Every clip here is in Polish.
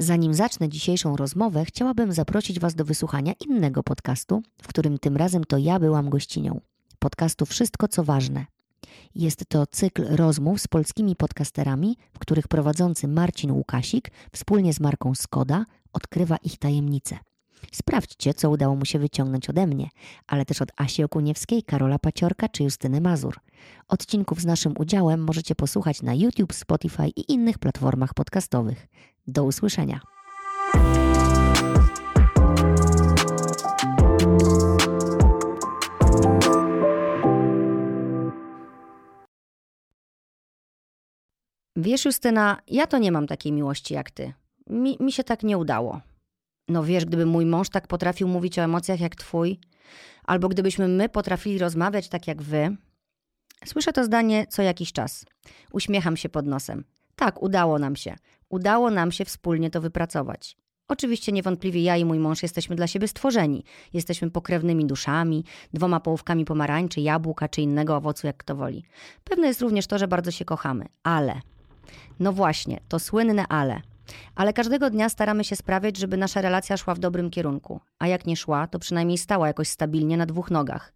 Zanim zacznę dzisiejszą rozmowę, chciałabym zaprosić Was do wysłuchania innego podcastu, w którym tym razem to ja byłam gościnią. Podcastu Wszystko co ważne. Jest to cykl rozmów z polskimi podcasterami, w których prowadzący Marcin Łukasik wspólnie z marką Skoda odkrywa ich tajemnice. Sprawdźcie, co udało mu się wyciągnąć ode mnie, ale też od Asi Okuniewskiej, Karola Paciorka czy Justyny Mazur. Odcinków z naszym udziałem możecie posłuchać na YouTube, Spotify i innych platformach podcastowych. Do usłyszenia. Wiesz, Justyna, ja to nie mam takiej miłości jak ty. Mi, mi się tak nie udało. No wiesz, gdyby mój mąż tak potrafił mówić o emocjach jak twój, albo gdybyśmy my potrafili rozmawiać tak jak wy. Słyszę to zdanie co jakiś czas. Uśmiecham się pod nosem. Tak, udało nam się. Udało nam się wspólnie to wypracować. Oczywiście niewątpliwie ja i mój mąż jesteśmy dla siebie stworzeni. Jesteśmy pokrewnymi duszami, dwoma połówkami pomarańczy, jabłka czy innego owocu, jak kto woli. Pewne jest również to, że bardzo się kochamy. Ale, no właśnie, to słynne ale. Ale każdego dnia staramy się sprawiać, żeby nasza relacja szła w dobrym kierunku. A jak nie szła, to przynajmniej stała jakoś stabilnie na dwóch nogach.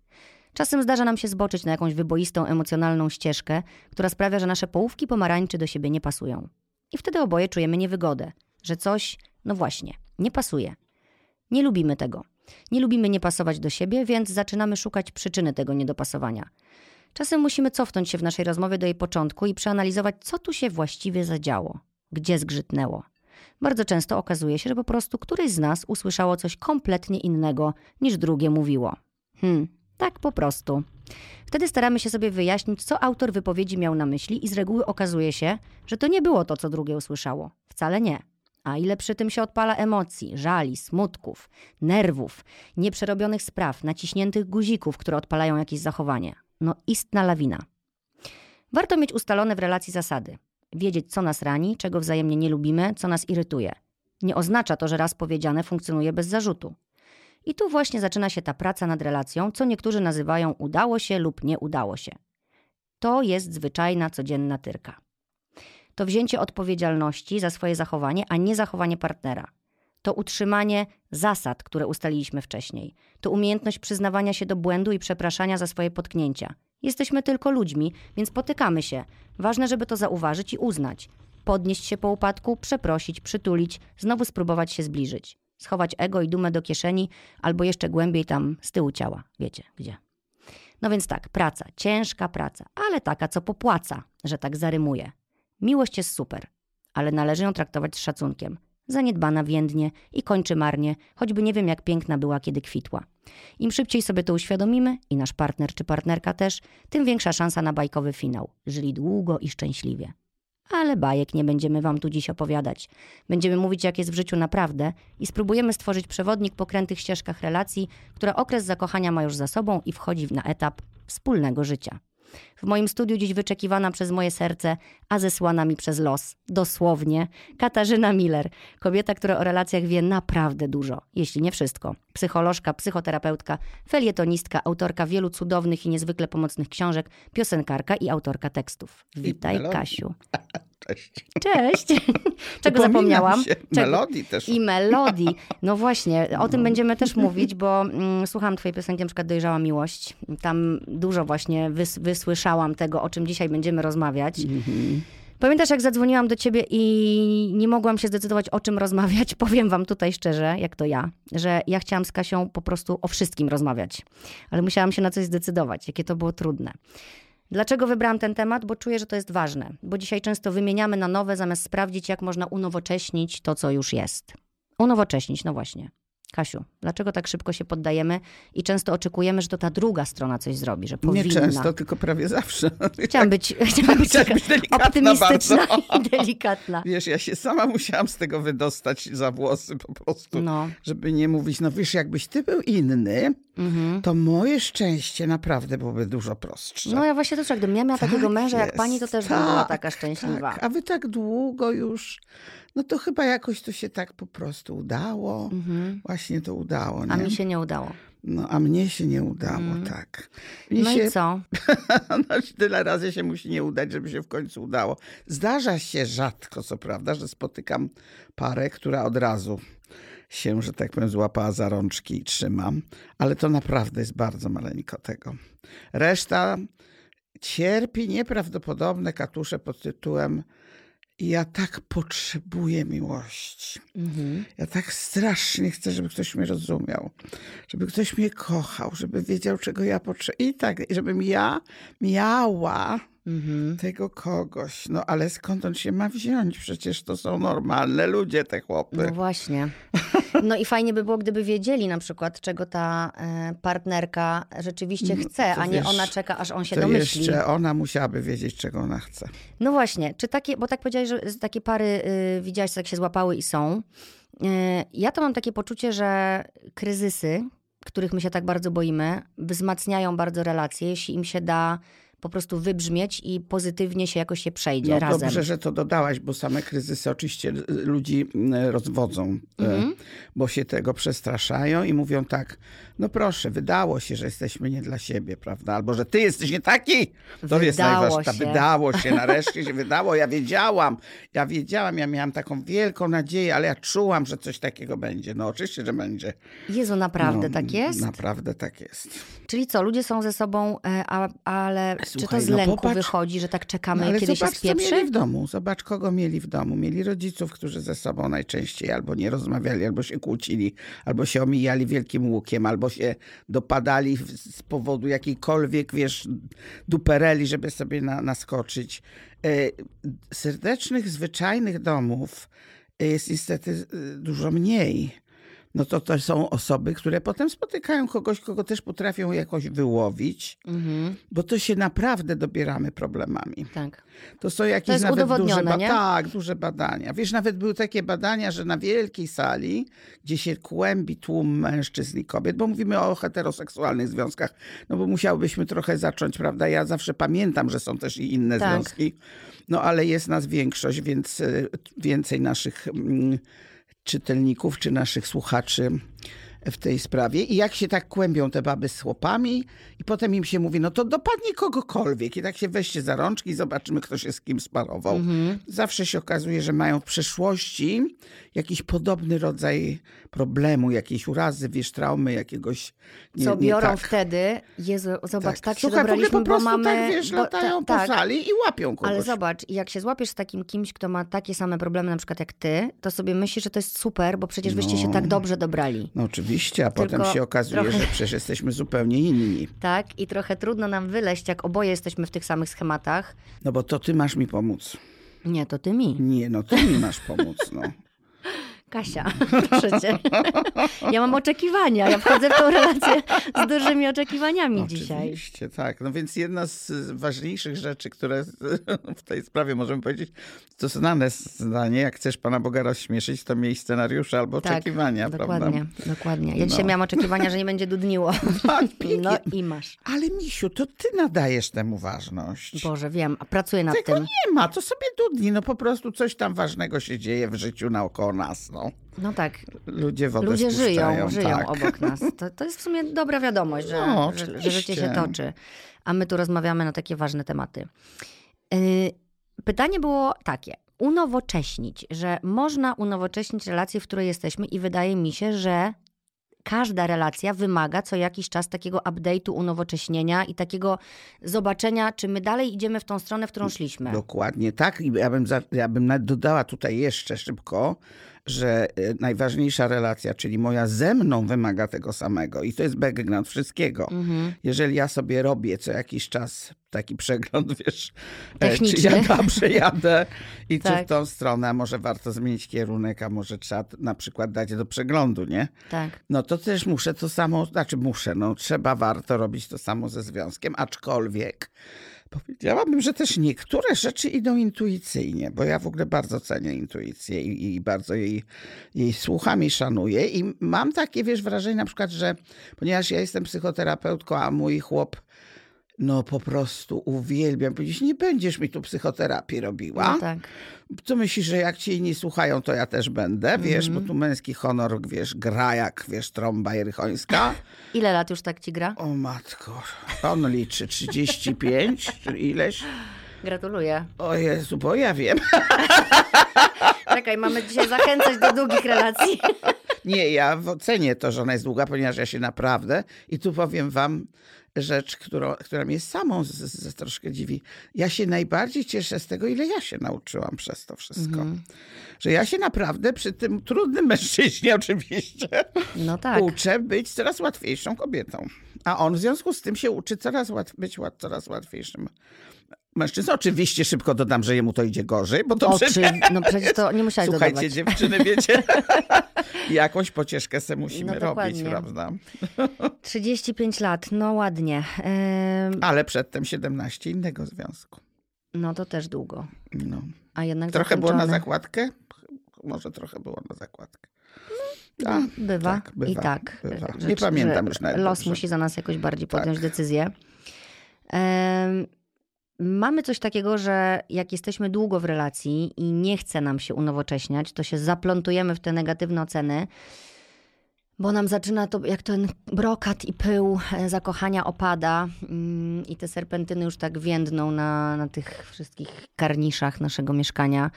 Czasem zdarza nam się zboczyć na jakąś wyboistą emocjonalną ścieżkę, która sprawia, że nasze połówki pomarańczy do siebie nie pasują. I wtedy oboje czujemy niewygodę, że coś, no właśnie, nie pasuje. Nie lubimy tego. Nie lubimy nie pasować do siebie, więc zaczynamy szukać przyczyny tego niedopasowania. Czasem musimy cofnąć się w naszej rozmowie do jej początku i przeanalizować, co tu się właściwie zadziało, gdzie zgrzytnęło. Bardzo często okazuje się, że po prostu któryś z nas usłyszało coś kompletnie innego niż drugie mówiło. Hmm, tak po prostu. Wtedy staramy się sobie wyjaśnić, co autor wypowiedzi miał na myśli, i z reguły okazuje się, że to nie było to, co drugie usłyszało. Wcale nie. A ile przy tym się odpala emocji, żali, smutków, nerwów, nieprzerobionych spraw, naciśniętych guzików, które odpalają jakieś zachowanie. No istna lawina. Warto mieć ustalone w relacji zasady. Wiedzieć, co nas rani, czego wzajemnie nie lubimy, co nas irytuje. Nie oznacza to, że raz powiedziane funkcjonuje bez zarzutu. I tu właśnie zaczyna się ta praca nad relacją, co niektórzy nazywają udało się lub nie udało się. To jest zwyczajna, codzienna tyrka. To wzięcie odpowiedzialności za swoje zachowanie, a nie zachowanie partnera. To utrzymanie zasad, które ustaliliśmy wcześniej. To umiejętność przyznawania się do błędu i przepraszania za swoje potknięcia. Jesteśmy tylko ludźmi, więc potykamy się. Ważne, żeby to zauważyć i uznać. Podnieść się po upadku, przeprosić, przytulić, znowu spróbować się zbliżyć schować ego i dumę do kieszeni, albo jeszcze głębiej tam z tyłu ciała. Wiecie gdzie. No więc tak, praca, ciężka praca, ale taka, co popłaca, że tak zarymuje. Miłość jest super, ale należy ją traktować z szacunkiem. Zaniedbana więdnie i kończy marnie, choćby nie wiem, jak piękna była, kiedy kwitła. Im szybciej sobie to uświadomimy, i nasz partner czy partnerka też, tym większa szansa na bajkowy finał. Żyli długo i szczęśliwie ale bajek nie będziemy Wam tu dziś opowiadać. Będziemy mówić, jak jest w życiu naprawdę i spróbujemy stworzyć przewodnik po krętych ścieżkach relacji, która okres zakochania ma już za sobą i wchodzi na etap wspólnego życia. W moim studiu dziś wyczekiwana przez moje serce, a zesłana mi przez los, dosłownie, Katarzyna Miller, kobieta, która o relacjach wie naprawdę dużo, jeśli nie wszystko. Psycholożka, psychoterapeutka, felietonistka, autorka wielu cudownych i niezwykle pomocnych książek, piosenkarka i autorka tekstów. Witaj, Kasiu. Cześć. Cześć. Czego zapomniałam? Się. Czego? Melodii też. I melodii. No właśnie, o tym no. będziemy też mówić, bo mm, słucham twojej piosenki, na przykład Dojrzała Miłość. Tam dużo właśnie wys wysłyszałam tego, o czym dzisiaj będziemy rozmawiać. Mm -hmm. Pamiętasz, jak zadzwoniłam do ciebie i nie mogłam się zdecydować, o czym rozmawiać? Powiem wam tutaj szczerze, jak to ja, że ja chciałam z Kasią po prostu o wszystkim rozmawiać, ale musiałam się na coś zdecydować, jakie to było trudne. Dlaczego wybrałam ten temat? Bo czuję, że to jest ważne, bo dzisiaj często wymieniamy na nowe, zamiast sprawdzić, jak można unowocześnić to, co już jest. Unowocześnić, no właśnie. Kasiu, dlaczego tak szybko się poddajemy i często oczekujemy, że to ta druga strona coś zrobi, że powinna. Nie często, tylko prawie zawsze. Chciałam być, chciałam być, chciałam być optymistyczna bardzo. i delikatna. Wiesz, ja się sama musiałam z tego wydostać za włosy po prostu, no. żeby nie mówić, no wiesz, jakbyś ty był inny, mhm. to moje szczęście naprawdę byłoby dużo prostsze. No ja właśnie też, gdybym ja miała tak takiego męża jest. jak pani, to też tak, była taka szczęśliwa. Tak. A wy tak długo już no to chyba jakoś to się tak po prostu udało. Mhm. Właśnie to udało. Nie? A mi się nie udało. No, a mnie się nie udało, mm. tak. Mnie no się... i co? no, tyle razy się musi nie udać, żeby się w końcu udało. Zdarza się rzadko, co prawda, że spotykam parę, która od razu się, że tak powiem, złapała za rączki i trzymam, ale to naprawdę jest bardzo maleńko tego. Reszta cierpi nieprawdopodobne katusze pod tytułem ja tak potrzebuję miłości. Mhm. Ja tak strasznie chcę, żeby ktoś mnie rozumiał, żeby ktoś mnie kochał, żeby wiedział, czego ja potrzebuję. I tak, żebym ja miała mhm. tego kogoś. No ale skąd on się ma wziąć? Przecież to są normalne ludzie, te chłopy. No właśnie. No i fajnie by było, gdyby wiedzieli na przykład, czego ta e, partnerka rzeczywiście no, chce, a nie wiesz, ona czeka, aż on się to domyśli. jeszcze ona musiałaby wiedzieć, czego ona chce. No właśnie. Czy takie, bo tak powiedziałeś, że takie pary y, widziałaś, jak się złapały i są. Y, ja to mam takie poczucie, że kryzysy, których my się tak bardzo boimy, wzmacniają bardzo relacje, jeśli im się da po prostu wybrzmieć i pozytywnie się jakoś się przejdzie no, razem. Dobrze, że to dodałaś, bo same kryzysy oczywiście ludzi rozwodzą, mm -hmm. bo się tego przestraszają i mówią tak, no proszę, wydało się, że jesteśmy nie dla siebie, prawda? Albo, że ty jesteś nie taki. To wydało jest najważniejsze. Wydało się, nareszcie się wydało. Ja wiedziałam, ja wiedziałam, ja miałam taką wielką nadzieję, ale ja czułam, że coś takiego będzie. No oczywiście, że będzie. Jezu, naprawdę no, tak jest? Naprawdę tak jest. Czyli co, ludzie są ze sobą, e, a, ale Słuchaj, czy to z no lęku popatrz, wychodzi, że tak czekamy, no, kiedy zobacz, się spieprzy? Co mieli w domu. Zobacz, kogo mieli w domu. Mieli rodziców, którzy ze sobą najczęściej albo nie rozmawiali, albo się kłócili, albo się omijali wielkim łukiem, albo się dopadali z powodu jakiejkolwiek, wiesz, dupereli, żeby sobie na, naskoczyć. E, serdecznych, zwyczajnych domów jest niestety e, dużo mniej no to to są osoby, które potem spotykają kogoś, kogo też potrafią jakoś wyłowić, mhm. bo to się naprawdę dobieramy problemami. Tak. To są jakieś to nawet duże, ba- tak, duże badania. Wiesz, nawet były takie badania, że na wielkiej sali, gdzie się kłębi tłum mężczyzn i kobiet, bo mówimy o heteroseksualnych związkach, no bo musiałbyśmy trochę zacząć, prawda? Ja zawsze pamiętam, że są też i inne tak. związki, no ale jest nas większość, więc e, więcej naszych mm, czytelników czy naszych słuchaczy w tej sprawie. I jak się tak kłębią te baby z chłopami i potem im się mówi, no to dopadnie kogokolwiek i tak się weźcie za rączki i zobaczymy, kto się z kim sparował. Mhm. Zawsze się okazuje, że mają w przeszłości jakiś podobny rodzaj problemu, jakiejś urazy, wiesz, traumy, jakiegoś... Nie, Co biorą tak. wtedy, Jezu, zobacz, tak, tak się Słuchaj, dobraliśmy, po prostu bo mamy... tak, wiesz, latają bo, ta, po tak. sali i łapią kogoś. Ale zobacz, jak się złapiesz z takim kimś, kto ma takie same problemy na przykład jak ty, to sobie myślisz, że to jest super, bo przecież wyście się tak no. dobrze dobrali. No oczywiście, a Tylko potem się okazuje, trochę... że przecież jesteśmy zupełnie inni. Tak, i trochę trudno nam wyleść, jak oboje jesteśmy w tych samych schematach. No bo to ty masz mi pomóc. Nie, to ty mi. Nie, no ty mi masz pomóc, no. Kasia, proszę cię. Ja mam oczekiwania. Ja wchodzę w tą relację z dużymi oczekiwaniami Oczywiście, dzisiaj. Oczywiście, tak. No więc jedna z ważniejszych rzeczy, które w tej sprawie możemy powiedzieć, to znane zdanie, jak chcesz Pana Boga rozśmieszyć, to miej scenariusze albo tak, oczekiwania, dokładnie, prawda? Dokładnie. Ja dzisiaj no. miałam oczekiwania, że nie będzie dudniło. Tak, no i masz. Ale Misiu, to ty nadajesz temu ważność. Boże, wiem, a pracuję nad Tego tym. nie ma, to sobie dudni. No po prostu coś tam ważnego się dzieje w życiu naokoło nas, no. No tak. Ludzie wodę Ludzie żyją, żyją tak. obok nas. To, to jest w sumie dobra wiadomość, że, no, że, że życie się toczy. A my tu rozmawiamy na takie ważne tematy. Yy, pytanie było takie. Unowocześnić, że można unowocześnić relację, w której jesteśmy i wydaje mi się, że każda relacja wymaga co jakiś czas takiego update'u, unowocześnienia i takiego zobaczenia, czy my dalej idziemy w tą stronę, w którą szliśmy. Dokładnie tak. I ja bym, za, ja bym dodała tutaj jeszcze szybko, że e, najważniejsza relacja, czyli moja ze mną, wymaga tego samego. I to jest background wszystkiego. Mhm. Jeżeli ja sobie robię co jakiś czas taki przegląd, wiesz, Techniczny. czy ja dobrze jadę i tak. czy w tą stronę, a może warto zmienić kierunek, a może trzeba na przykład dać do przeglądu, nie? Tak. No to też muszę to samo, znaczy muszę, no trzeba, warto robić to samo ze związkiem, aczkolwiek Powiedziałabym, że też niektóre rzeczy idą intuicyjnie, bo ja w ogóle bardzo cenię intuicję i, i, bardzo jej, jej słucham i szanuję. I mam takie, wiesz, wrażenie na przykład, że ponieważ ja jestem psychoterapeutką, a mój chłop no po prostu uwielbiam powiedzieć, nie będziesz mi tu psychoterapii robiła. No tak. Co myślisz, że jak cię nie słuchają, to ja też będę, wiesz, mm. bo tu męski honor, wiesz, gra jak, wiesz, trąba jerychońska. Ile lat już tak ci gra? O matko, on liczy 35 czy ileś. Gratuluję. O Jezu, bo ja wiem. Czekaj, mamy dzisiaj zachęcać do długich relacji. Nie, ja cenię to, że ona jest długa, ponieważ ja się naprawdę, i tu powiem wam rzecz, którą, która mnie samą z, z, troszkę dziwi. Ja się najbardziej cieszę z tego, ile ja się nauczyłam przez to wszystko. Mm -hmm. Że ja się naprawdę przy tym trudnym mężczyźnie oczywiście no tak. uczę być coraz łatwiejszą kobietą. A on w związku z tym się uczy coraz łat być łat, coraz łatwiejszym mężczyzn. Oczywiście szybko dodam, że jemu to idzie gorzej, bo to Oczy, przecież... No przecież to nie musiałeś Słuchajcie, dodawać. dziewczyny, wiecie, jakąś pocieszkę se musimy no, robić, prawda? 35 lat, no ładnie. Ale przedtem 17 innego związku. No to też długo. No. A jednak Trochę było na zakładkę? Może trochę było na zakładkę. A, bywa. Tak, bywa. I tak. Bywa. Nie pamiętam już nawet. Los dobrze. musi za nas jakoś bardziej podjąć tak. decyzję. Mamy coś takiego, że jak jesteśmy długo w relacji i nie chce nam się unowocześniać, to się zaplątujemy w te negatywne oceny, bo nam zaczyna to, jak ten brokat i pył e, zakochania opada mm, i te serpentyny już tak więdną na, na tych wszystkich karniszach naszego mieszkania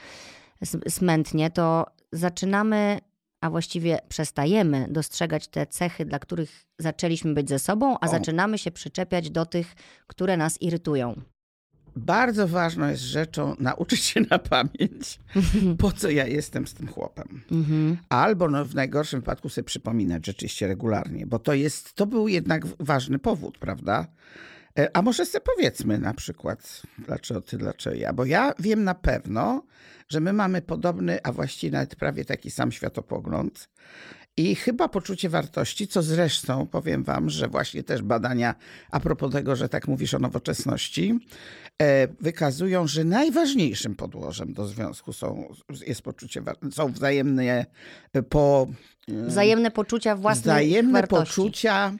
smętnie, to zaczynamy, a właściwie przestajemy dostrzegać te cechy, dla których zaczęliśmy być ze sobą, a o. zaczynamy się przyczepiać do tych, które nas irytują bardzo ważną jest rzeczą nauczyć się na pamięć, po co ja jestem z tym chłopem. Mhm. Albo no, w najgorszym wypadku sobie przypominać rzeczywiście regularnie, bo to jest, to był jednak ważny powód, prawda? E, a może sobie powiedzmy na przykład, dlaczego ty, dlaczego ja? Bo ja wiem na pewno, że my mamy podobny, a właściwie nawet prawie taki sam światopogląd. I chyba poczucie wartości, co zresztą powiem wam, że właśnie też badania a propos tego, że tak mówisz o nowoczesności, wykazują, że najważniejszym podłożem do związku są, jest poczucie, są wzajemne e, po... E, wzajemne poczucia własnych wzajemne wartości. poczucia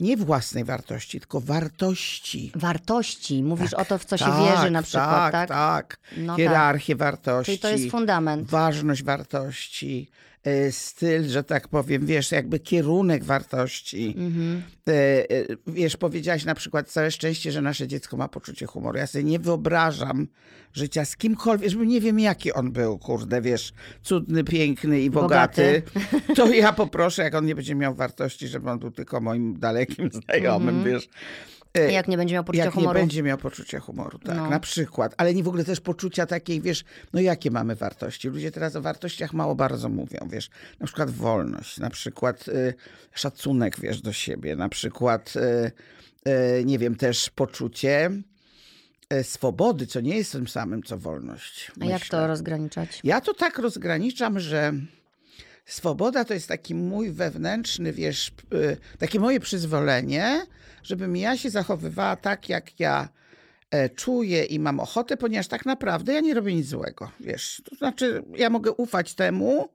nie własnej wartości, tylko wartości. Wartości. Mówisz tak, o to, w co tak, się wierzy na przykład, tak? Tak, tak. No Hierarchię tak. wartości. Czyli to jest fundament. Ważność wartości E, styl, że tak powiem, wiesz, jakby kierunek wartości. Mhm. E, e, wiesz, powiedziałaś na przykład całe szczęście, że nasze dziecko ma poczucie humoru. Ja sobie nie wyobrażam życia z kimkolwiek, żeby nie wiem jaki on był, kurde, wiesz, cudny, piękny i bogaty. bogaty. To ja poproszę, jak on nie będzie miał wartości, żeby on był tylko moim dalekim znajomym, mhm. wiesz. E, jak nie będzie miał poczucia jak humoru. Jak nie będzie miał poczucia humoru, tak, no. na przykład. Ale nie w ogóle też poczucia takiej, wiesz, no jakie mamy wartości? Ludzie teraz o wartościach mało bardzo mówią, wiesz. Na przykład wolność, na przykład y, szacunek, wiesz, do siebie, na przykład, y, y, nie wiem, też poczucie y, swobody, co nie jest tym samym, co wolność. A myślę. jak to rozgraniczać? Ja to tak rozgraniczam, że swoboda to jest taki mój wewnętrzny, wiesz, y, takie moje przyzwolenie, żebym ja się zachowywała tak, jak ja e, czuję i mam ochotę, ponieważ tak naprawdę ja nie robię nic złego, wiesz. To znaczy, ja mogę ufać temu,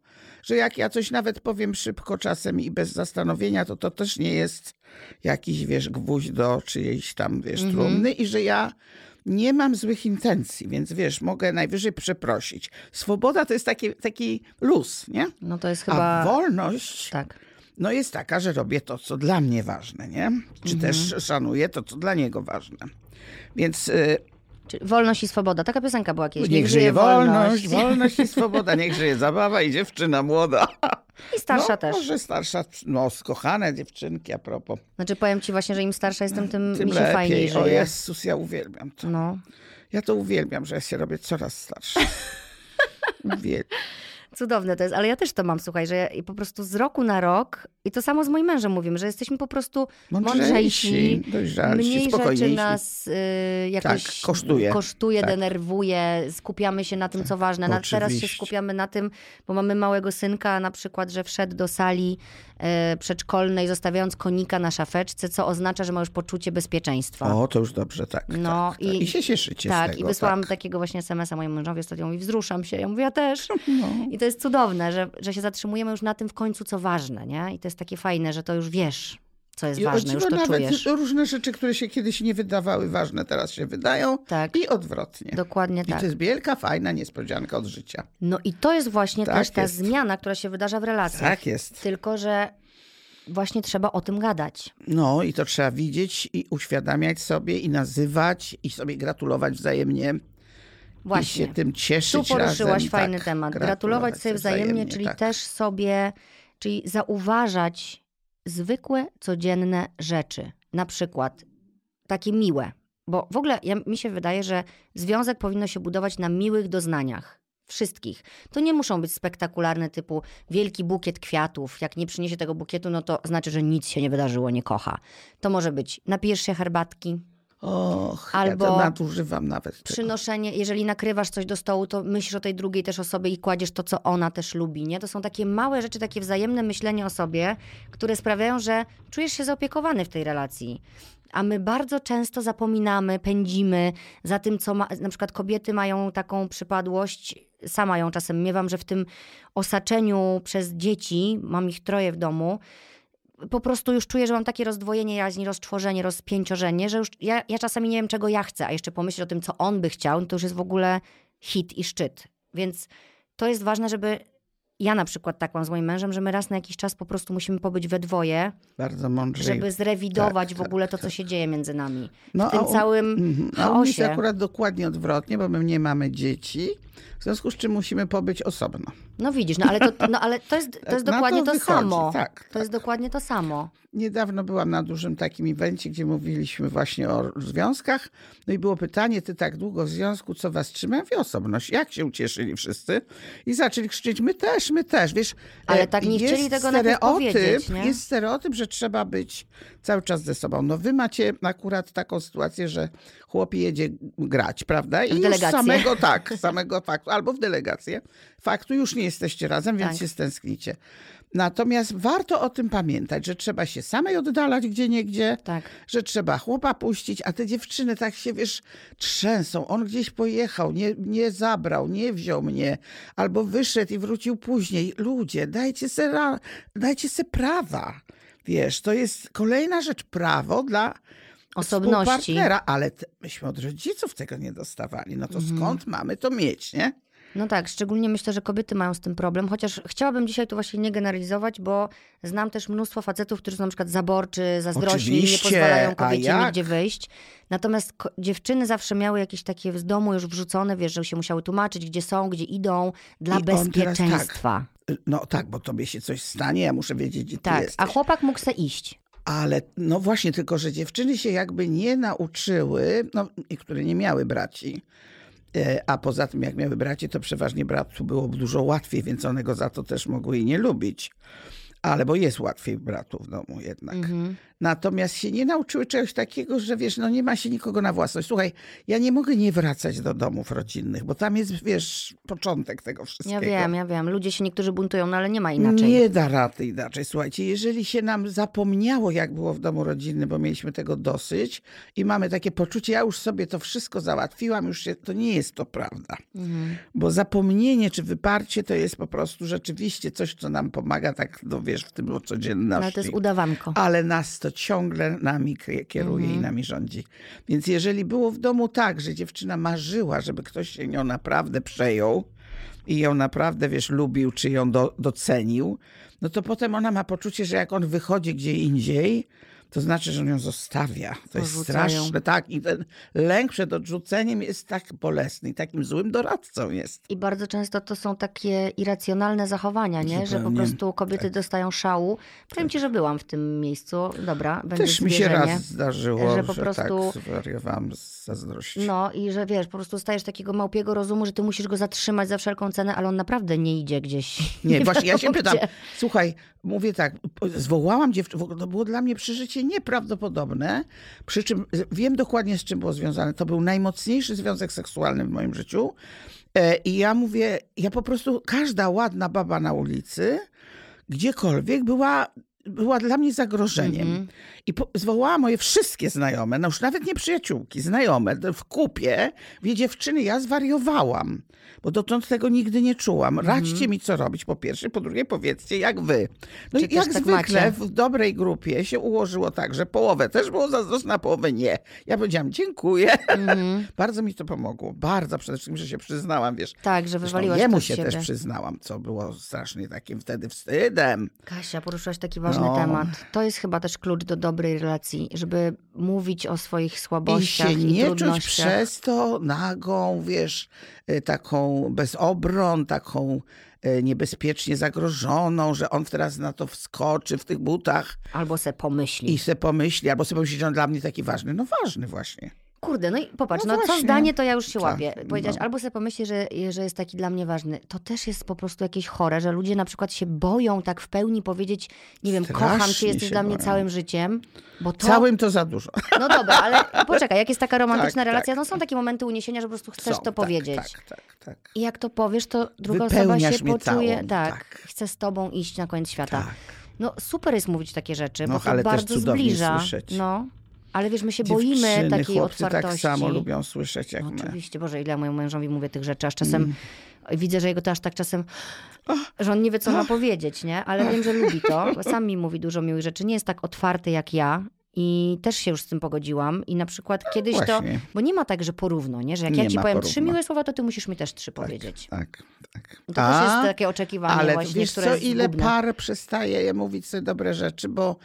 że jak ja coś nawet powiem szybko czasem i bez zastanowienia, to to też nie jest jakiś, wiesz, gwóźdź do czyjejś tam, wiesz, mhm. trumny i że ja nie mam złych intencji, więc wiesz, mogę najwyżej przeprosić. Swoboda to jest taki, taki luz, nie? No to jest chyba... A wolność... Tak no jest taka, że robię to, co dla mnie ważne, nie? Czy mhm. też szanuję to, co dla niego ważne. Więc... Y Czyli wolność i swoboda. Taka piosenka była kiedyś. Niech, niech żyje wolność, wolność, wolność i swoboda. Niech żyje zabawa i dziewczyna młoda. I starsza no, też. Może starsza, no skochane dziewczynki a propos. Znaczy powiem ci właśnie, że im starsza jestem, tym, tym mi się lepiej. fajniej żyje. O Jezus, ja uwielbiam to. No. Ja to uwielbiam, że ja się robię coraz starsza. uwielbiam. Cudowne to jest, ale ja też to mam, słuchaj, że ja po prostu z roku na rok, i to samo z moim mężem mówimy, że jesteśmy po prostu mądrzejsi, dojrzalsi, mniej rzeczy nas y, jakoś tak, kosztuje, kosztuje tak. denerwuje, skupiamy się na tym, co ważne. Na, teraz się skupiamy na tym, bo mamy małego synka na przykład, że wszedł do sali przedszkolnej, zostawiając konika na szafeczce, co oznacza, że ma już poczucie bezpieczeństwa. O, to już dobrze, tak. No, tak, tak. I, I się cieszycie Tak, z tego, i wysłałam tak. takiego właśnie SMS-a mojemu mężowi, ostatnio mówi, wzruszam się. Ja mówię, ja też. No. I to jest cudowne, że, że się zatrzymujemy już na tym w końcu, co ważne, nie? I to jest takie fajne, że to już wiesz. Co jest I ważne, już to nawet czujesz. różne rzeczy, które się kiedyś nie wydawały ważne, teraz się wydają tak. i odwrotnie. Dokładnie I tak. to jest wielka, fajna niespodzianka od życia. No i to jest właśnie tak też ta jest. zmiana, która się wydarza w relacjach. Tak jest. Tylko, że właśnie trzeba o tym gadać. No i to trzeba widzieć i uświadamiać sobie i nazywać i sobie gratulować wzajemnie. Właśnie. I się tym cieszyć Tu poruszyłaś razem. fajny tak, temat. Gratulować, gratulować sobie wzajemnie, wzajemnie czyli tak. też sobie, czyli zauważać zwykłe, codzienne rzeczy. Na przykład takie miłe. Bo w ogóle ja, mi się wydaje, że związek powinno się budować na miłych doznaniach. Wszystkich. To nie muszą być spektakularne typu wielki bukiet kwiatów. Jak nie przyniesie tego bukietu, no to znaczy, że nic się nie wydarzyło, nie kocha. To może być napijesz się herbatki, Och, Albo ja to nadużywam nawet. Tego. Przynoszenie, jeżeli nakrywasz coś do stołu, to myślisz o tej drugiej też osobie i kładziesz to, co ona też lubi. Nie? To są takie małe rzeczy, takie wzajemne myślenie o sobie, które sprawiają, że czujesz się zaopiekowany w tej relacji. A my bardzo często zapominamy, pędzimy za tym, co ma, na przykład kobiety mają taką przypadłość, sama ją czasem miewam, że w tym osaczeniu przez dzieci, mam ich troje w domu, po prostu już czuję, że mam takie rozdwojenie jaźni, rozczworzenie, rozpięciorzenie, że już ja, ja czasami nie wiem, czego ja chcę, a jeszcze pomyśleć o tym, co on by chciał, no to już jest w ogóle hit i szczyt. Więc to jest ważne, żeby ja na przykład tak mam z moim mężem, że my raz na jakiś czas po prostu musimy pobyć we dwoje. Bardzo mądrze. Żeby zrewidować tak, w ogóle tak, to, co tak. się dzieje między nami. No, w tym całym mm, chaosie. A on jest akurat dokładnie odwrotnie, bo my nie mamy dzieci. W związku z czym musimy pobyć osobno. No widzisz, no ale to, no, ale to jest, to jest dokładnie to, to samo. Tak, to tak. jest dokładnie to samo. Niedawno byłam na dużym takim evencie, gdzie mówiliśmy właśnie o związkach. No i było pytanie, ty tak długo w związku, co was trzyma? Ja osobność. Jak się ucieszyli wszyscy? I zaczęli krzyczeć, my też, my też. Wiesz, ale tak nie chcieli tego nawet powiedzieć, nie? Jest stereotyp, że trzeba być cały czas ze sobą. No wy macie akurat taką sytuację, że chłop jedzie grać, prawda? I już samego, tak, samego faktu, albo w delegację. Faktu już nie jesteście razem, więc tak. się stęsknicie. Natomiast warto o tym pamiętać, że trzeba się samej oddalać gdzie niegdzie, tak. że trzeba chłopa puścić, a te dziewczyny tak się, wiesz, trzęsą. On gdzieś pojechał, nie, nie zabrał, nie wziął mnie, albo wyszedł i wrócił później. Ludzie, dajcie se, dajcie se prawa. Wiesz, to jest kolejna rzecz, prawo dla osobności. partnera, ale myśmy od rodziców tego nie dostawali. No to mhm. skąd mamy to mieć, nie? No tak, szczególnie myślę, że kobiety mają z tym problem, chociaż chciałabym dzisiaj tu właśnie nie generalizować, bo znam też mnóstwo facetów, którzy są na przykład zaborczy, zazdrośni, nie pozwalają kobiecie nigdzie wyjść. Natomiast dziewczyny zawsze miały jakieś takie z domu już wrzucone, wiesz, że się musiały tłumaczyć, gdzie są, gdzie idą, dla I bezpieczeństwa. Tak, no tak, bo tobie się coś stanie, ja muszę wiedzieć, gdzie tak, ty jesteś. a chłopak mógł se iść. Ale no właśnie, tylko że dziewczyny się jakby nie nauczyły, no, i które nie miały braci, E, a poza tym, jak miały bracie, to przeważnie bratu było dużo łatwiej, więc one go za to też mogły i nie lubić. Ale bo jest łatwiej bratu w domu jednak. Mhm. Natomiast się nie nauczyły czegoś takiego, że wiesz, no nie ma się nikogo na własność. Słuchaj, ja nie mogę nie wracać do domów rodzinnych, bo tam jest, wiesz, początek tego wszystkiego. Ja wiem, ja wiem. Ludzie się niektórzy buntują, no ale nie ma inaczej. Nie da rady inaczej. Słuchajcie, jeżeli się nam zapomniało, jak było w domu rodzinnym, bo mieliśmy tego dosyć i mamy takie poczucie, ja już sobie to wszystko załatwiłam, już się, to nie jest to prawda. Mhm. Bo zapomnienie czy wyparcie to jest po prostu rzeczywiście coś, co nam pomaga tak, no wiesz, w tym codzienności. Ale to jest udawanko. Ale nas to to ciągle nami kieruje mhm. i nami rządzi. Więc jeżeli było w domu tak, że dziewczyna marzyła, żeby ktoś się nią naprawdę przejął i ją naprawdę, wiesz, lubił, czy ją do, docenił, no to potem ona ma poczucie, że jak on wychodzi gdzie indziej, to znaczy, że on ją zostawia. To jest straszne. Tak, i ten lęk przed odrzuceniem jest tak bolesny i takim złym doradcą jest. I bardzo często to są takie irracjonalne zachowania, nie? Zupełnie. że po prostu kobiety tak. dostają szału. Powiem tak. ci, że byłam w tym miejscu. Dobra, będę Też mi się raz zdarzyło, że po że prostu tak zwariowałam z zazdrości. No i że wiesz, po prostu stajesz takiego małpiego rozumu, że ty musisz go zatrzymać za wszelką cenę, ale on naprawdę nie idzie gdzieś. Nie, nie właśnie ja się pytam, słuchaj, mówię tak, zwołałam dziewczynę, to było dla mnie przeżycie nieprawdopodobne, przy czym wiem dokładnie z czym było związane. To był najmocniejszy związek seksualny w moim życiu. E, I ja mówię, ja po prostu, każda ładna baba na ulicy, gdziekolwiek była była dla mnie zagrożeniem. Mm -hmm. I po, zwołała moje wszystkie znajome, no już nawet nie przyjaciółki, znajome, w kupie, wie dziewczyny, ja zwariowałam, bo dotąd tego nigdy nie czułam. Mhm. Radźcie mi, co robić, po pierwsze, po drugie, powiedzcie, jak wy. No i jak tak zwykle macie? w dobrej grupie się ułożyło tak, że połowę też było zazdrosna, a połowę nie. Ja powiedziałam, dziękuję. Mhm. bardzo mi to pomogło. Bardzo przede wszystkim, że się przyznałam, wiesz. Tak, że wywaliłaś Jemu się też przyznałam, co było strasznie takim wtedy wstydem. Kasia, poruszyłaś taki ważny no. temat. To jest chyba też klucz do dobrej relacji, żeby mówić o swoich słabościach i, się i nie czuć przez to nagą, wiesz, y, taką bez obron, taką y, niebezpiecznie zagrożoną, że on teraz na to wskoczy w tych butach. Albo se pomyśli. I se pomyśli, albo se pomyśli, że on dla mnie taki ważny. No ważny właśnie. Kurde, no i popatrz, no, no co zdanie to ja już się tak, łapię. Powiedziałaś, no. albo sobie pomyśli, że, że jest taki dla mnie ważny. To też jest po prostu jakieś chore, że ludzie na przykład się boją tak w pełni powiedzieć, nie wiem, Strasznie kocham cię, jesteś dla mnie całym życiem. Bo to... Całym to za dużo. No dobra, ale poczekaj, jak jest taka romantyczna tak, relacja, tak. no są takie momenty uniesienia, że po prostu chcesz są, to tak, powiedzieć. Tak, tak, tak. I jak to powiesz, to druga Wypełniasz osoba się poczuje, całą, tak, tak, chce z tobą iść na koniec świata. No super jest mówić takie rzeczy, no, bo to bardzo zbliża. Słyszeć. No. Ale wiesz, my się Dziewczyny, boimy takiej tak otwartości. tak samo lubią słyszeć jak no, my. Oczywiście, Boże, ile mojemu mężowi mówię tych rzeczy, aż czasem mm. widzę, że jego to aż tak czasem, że on nie wie, co ma powiedzieć, nie? Ale wiem, że lubi to. Sam mi mówi dużo miłych rzeczy. Nie jest tak otwarty jak ja. I też się już z tym pogodziłam. I na przykład no kiedyś to. Bo nie ma tak, że porówno, nie? Że jak nie ja ci powiem porówno. trzy miłe słowa, to ty musisz mi też trzy tak, powiedzieć. Tak, tak. To A, też jest takie oczekiwanie ale właśnie, wiesz które co, ile par przestaje mówić sobie dobre rzeczy, bo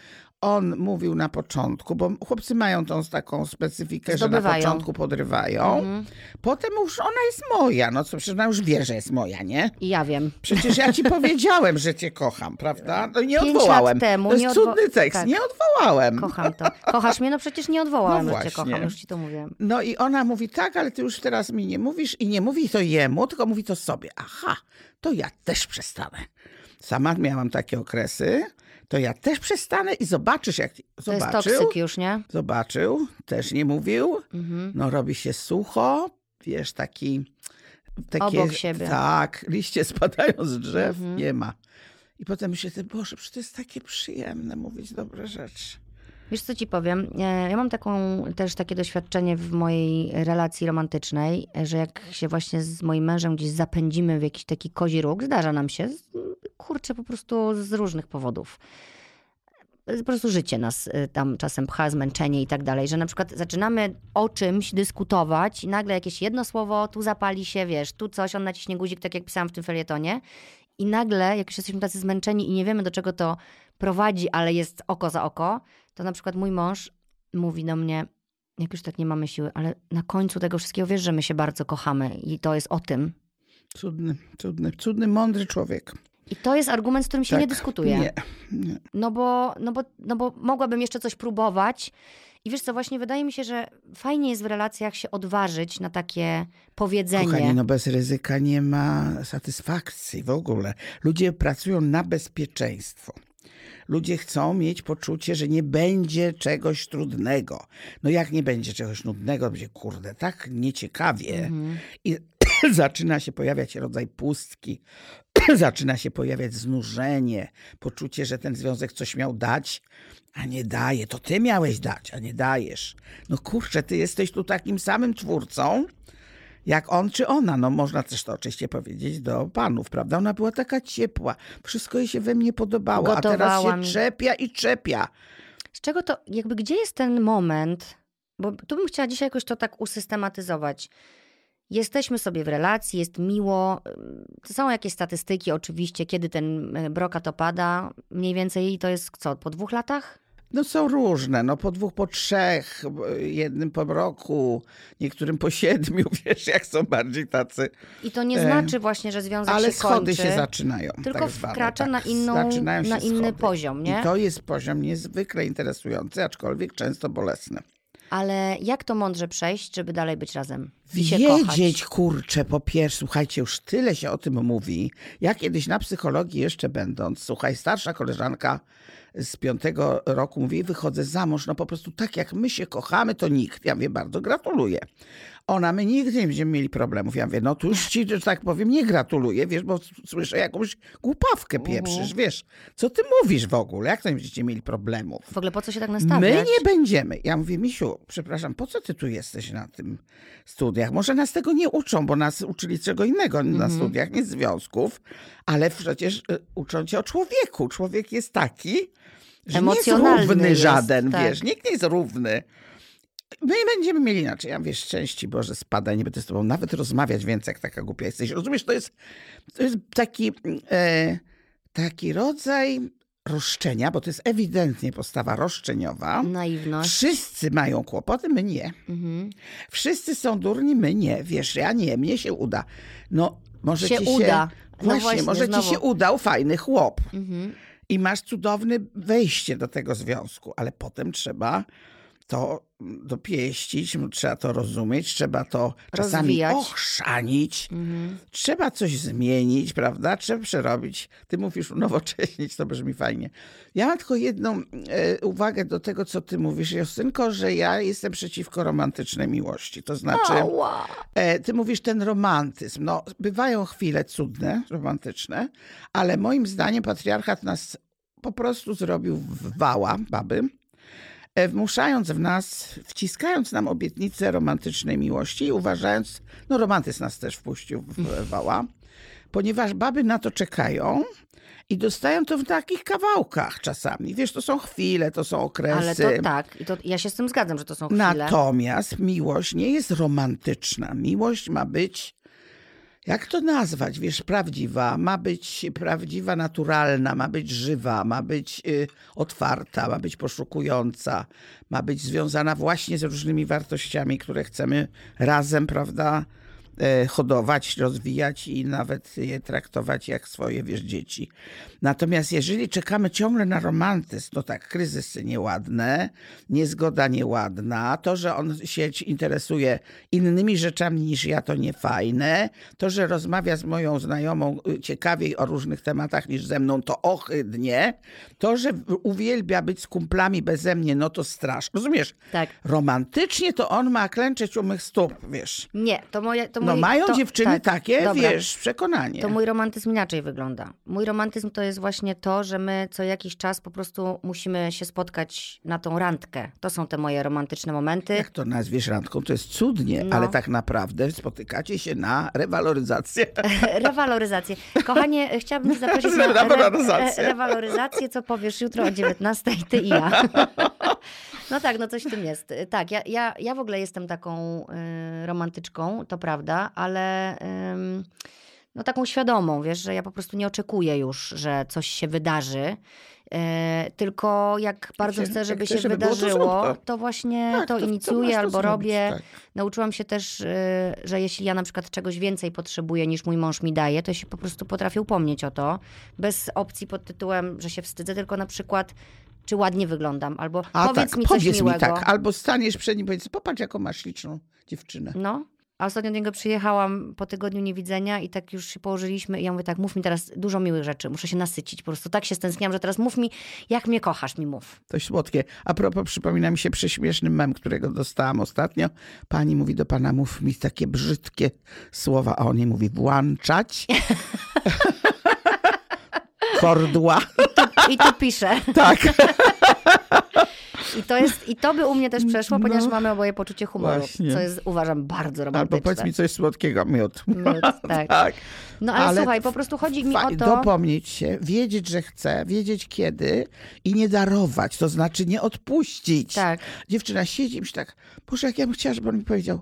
on mówił na początku, bo chłopcy mają tą taką specyfikę, Zdobywają. że na początku podrywają. Mhm. Potem już ona jest moja. No co, przecież ona już wie, że jest moja, nie? I ja wiem. Przecież ja ci powiedziałem, że cię kocham, prawda? No nie Pięć odwołałem. Lat temu to jest nie cudny tekst. Tak. Nie odwołałem. Kocham to. Kochasz mnie? No przecież nie odwołałem, no że cię kocham. Już ci to mówiłem. No i ona mówi, tak, ale ty już teraz mi nie mówisz i nie mówi to jemu, tylko mówi to sobie. Aha, to ja też przestanę. Sama miałam takie okresy, to ja też przestanę i zobaczysz, jak zobaczył. To jest toksyk już, nie? Zobaczył, też nie mówił. Mhm. No robi się sucho, wiesz, taki... Takie, Obok siebie. Tak, liście spadają z drzew, mhm. nie ma. I potem myślę, Boże, przecież to jest takie przyjemne mówić dobre rzeczy. Wiesz, co ci powiem? E, ja mam taką, też takie doświadczenie w mojej relacji romantycznej, że jak się właśnie z moim mężem gdzieś zapędzimy w jakiś taki kozi róg, zdarza nam się, kurczę, po prostu z różnych powodów. Po prostu życie nas y, tam czasem pcha, zmęczenie i tak dalej, że na przykład zaczynamy o czymś dyskutować i nagle jakieś jedno słowo, tu zapali się, wiesz, tu coś, on naciśnie guzik, tak jak pisałam w tym felietonie i nagle, jak już jesteśmy tacy zmęczeni i nie wiemy, do czego to prowadzi, ale jest oko za oko, to na przykład mój mąż mówi do mnie, jak już tak nie mamy siły, ale na końcu tego wszystkiego wiesz, że my się bardzo kochamy i to jest o tym. Cudny, cudny, cudny, mądry człowiek. I to jest argument, z którym się tak, nie dyskutuje. Nie, nie. No, bo, no, bo, no bo mogłabym jeszcze coś próbować. I wiesz co, właśnie wydaje mi się, że fajnie jest w relacjach się odważyć na takie powiedzenie. Kochanie, no bez ryzyka nie ma satysfakcji w ogóle. Ludzie pracują na bezpieczeństwo. Ludzie chcą mieć poczucie, że nie będzie czegoś trudnego. No jak nie będzie czegoś nudnego, to będzie kurde, tak nieciekawie. Mhm. I zaczyna się pojawiać rodzaj pustki, zaczyna się pojawiać znużenie, poczucie, że ten związek coś miał dać, a nie daje. To ty miałeś dać, a nie dajesz. No kurczę, ty jesteś tu takim samym twórcą, jak on czy ona. No można też to oczywiście powiedzieć do panów, prawda? Ona była taka ciepła, wszystko jej się we mnie podobało, Gotowała a teraz się czepia i czepia. Z czego to, jakby gdzie jest ten moment, bo tu bym chciała dzisiaj jakoś to tak usystematyzować. Jesteśmy sobie w relacji, jest miło. Są jakieś statystyki, oczywiście, kiedy ten e, brokat opada. Mniej więcej to jest co, po dwóch latach? No są różne, no po dwóch, po trzech, jednym po roku, niektórym po siedmiu, wiesz, jak są bardziej tacy. I to nie znaczy właśnie, że związek Ale się kończy. Ale schody się zaczynają. Tylko tak wkracza tak. na, inną, na inny schody. poziom, nie? I to jest poziom niezwykle interesujący, aczkolwiek często bolesny. Ale jak to mądrze przejść, żeby dalej być razem? Wiedzieć, kurczę, po pierwsze, słuchajcie, już tyle się o tym mówi. Ja kiedyś na psychologii jeszcze będąc, słuchaj, starsza koleżanka z piątego roku mówi, wychodzę za mąż, no po prostu tak jak my się kochamy, to nikt. Ja mówię, bardzo gratuluję. Ona, my nigdy nie będziemy mieli problemów. Ja mówię, no tu już ci, że tak powiem, nie gratuluję, wiesz, bo słyszę jakąś głupawkę mhm. pieprzysz, wiesz. Co ty mówisz w ogóle? Jak to nie będziecie mieli problemów? W ogóle po co się tak nastawiać? My nie będziemy. Ja mówię, Misiu, przepraszam, po co ty tu jesteś na tym studiach? Może nas tego nie uczą, bo nas uczyli czego innego mhm. na studiach, nie związków, ale przecież y, uczą cię o człowieku. Człowiek jest taki, że nie jest równy jest, żaden, tak. wiesz, nikt nie jest równy. My będziemy mieli inaczej. Ja wiesz, szczęści Boże spada, nie będę z tobą nawet rozmawiać więcej, jak taka głupia jesteś. Rozumiesz, to jest, to jest taki, e, taki rodzaj roszczenia, bo to jest ewidentnie postawa roszczeniowa. Naiwność. Wszyscy mają kłopoty, my nie. Mhm. Wszyscy są durni, my nie. Wiesz, ja nie, mnie się uda. No, może się ci się... uda. No właśnie, właśnie, może znowu. ci się udał fajny chłop. Mhm. I masz cudowne wejście do tego związku, ale potem trzeba to dopieścić, trzeba to rozumieć, trzeba to czasami Rozwijać. ochrzanić, mhm. trzeba coś zmienić, prawda? Trzeba przerobić. Ty mówisz unowocześnić, to brzmi fajnie. Ja mam tylko jedną e, uwagę do tego, co ty mówisz, Justynko, że ja jestem przeciwko romantycznej miłości. To znaczy, e, ty mówisz ten romantyzm. No, bywają chwile cudne, romantyczne, ale moim zdaniem patriarchat nas po prostu zrobił w wała, baby, wmuszając w nas, wciskając nam obietnicę romantycznej miłości i uważając, no romantyzm nas też wpuścił w wała, ponieważ baby na to czekają i dostają to w takich kawałkach czasami. Wiesz, to są chwile, to są okresy. Ale to tak, i to, ja się z tym zgadzam, że to są chwile. Natomiast miłość nie jest romantyczna. Miłość ma być jak to nazwać? Wiesz, prawdziwa, ma być prawdziwa, naturalna, ma być żywa, ma być y, otwarta, ma być poszukująca, ma być związana właśnie z różnymi wartościami, które chcemy razem, prawda, hodować, rozwijać i nawet je traktować jak swoje, wiesz, dzieci. Natomiast jeżeli czekamy ciągle na romantyzm, to tak, kryzysy nieładne, niezgoda nieładna, to, że on się interesuje innymi rzeczami niż ja, to niefajne, to, że rozmawia z moją znajomą y, ciekawiej o różnych tematach niż ze mną, to ohydnie, to, że uwielbia być z kumplami beze mnie, no to strasz. Rozumiesz? Tak. Romantycznie to on ma klęczeć u mych stóp, wiesz. Nie, to moje, to no mają to, dziewczyny tak, takie, dobra. wiesz, przekonanie. To mój romantyzm inaczej wygląda. Mój romantyzm to jest właśnie to, że my co jakiś czas po prostu musimy się spotkać na tą randkę. To są te moje romantyczne momenty. Jak to nazwiesz randką, to jest cudnie, no. ale tak naprawdę spotykacie się na rewaloryzację. rewaloryzację. Kochanie, chciałabym cię zaprosić na. Re, rewaloryzację, co powiesz jutro o 19 ty i ja. No tak, no coś w tym jest. Tak, ja, ja, ja w ogóle jestem taką y, romantyczką, to prawda, ale y, no taką świadomą, wiesz, że ja po prostu nie oczekuję już, że coś się wydarzy. E, tylko jak bardzo chcę, żeby się, wydarzyło, to, to, właśnie tak, to, to inicjuję albo robię. Tak. Nauczyłam się też, e, że jeśli ja na przykład czegoś więcej potrzebuję niż mój mąż mi daje, to się po prostu potrafię upomnieć o to. Bez opcji pod tytułem, że się wstydzę, tylko na przykład czy ładnie wyglądam, albo A powiedz tak, mi coś powiedz miłego. mi tak, albo staniesz przed nim i powiedz, popatrz jaką masz śliczną dziewczynę. No, a ostatnio do niego przyjechałam po tygodniu niewidzenia i tak już się położyliśmy i ja mówię tak, mów mi teraz dużo miłych rzeczy, muszę się nasycić. Po prostu tak się stęskniłam, że teraz mów mi, jak mnie kochasz, mi mów. To słodkie. A propos, przypomina mi się prześmieszny mem, którego dostałam ostatnio. Pani mówi do pana, mów mi takie brzydkie słowa, a on jej mówi włączać. Kordła. I tu, i tu pisze. Tak. I to, jest, I to by u mnie też przeszło, no. ponieważ mamy oboje poczucie humoru, Właśnie. co jest uważam bardzo romantyczne. Albo powiedz mi coś słodkiego, miód. Miód, tak. tak. No ale, ale, słuchaj, po prostu chodzi mi o to... Dopomnieć się, wiedzieć, że chcę, wiedzieć kiedy i nie darować, to znaczy nie odpuścić. Tak. Dziewczyna siedzi i tak, Boże, jak ja bym chciała, żeby on mi powiedział,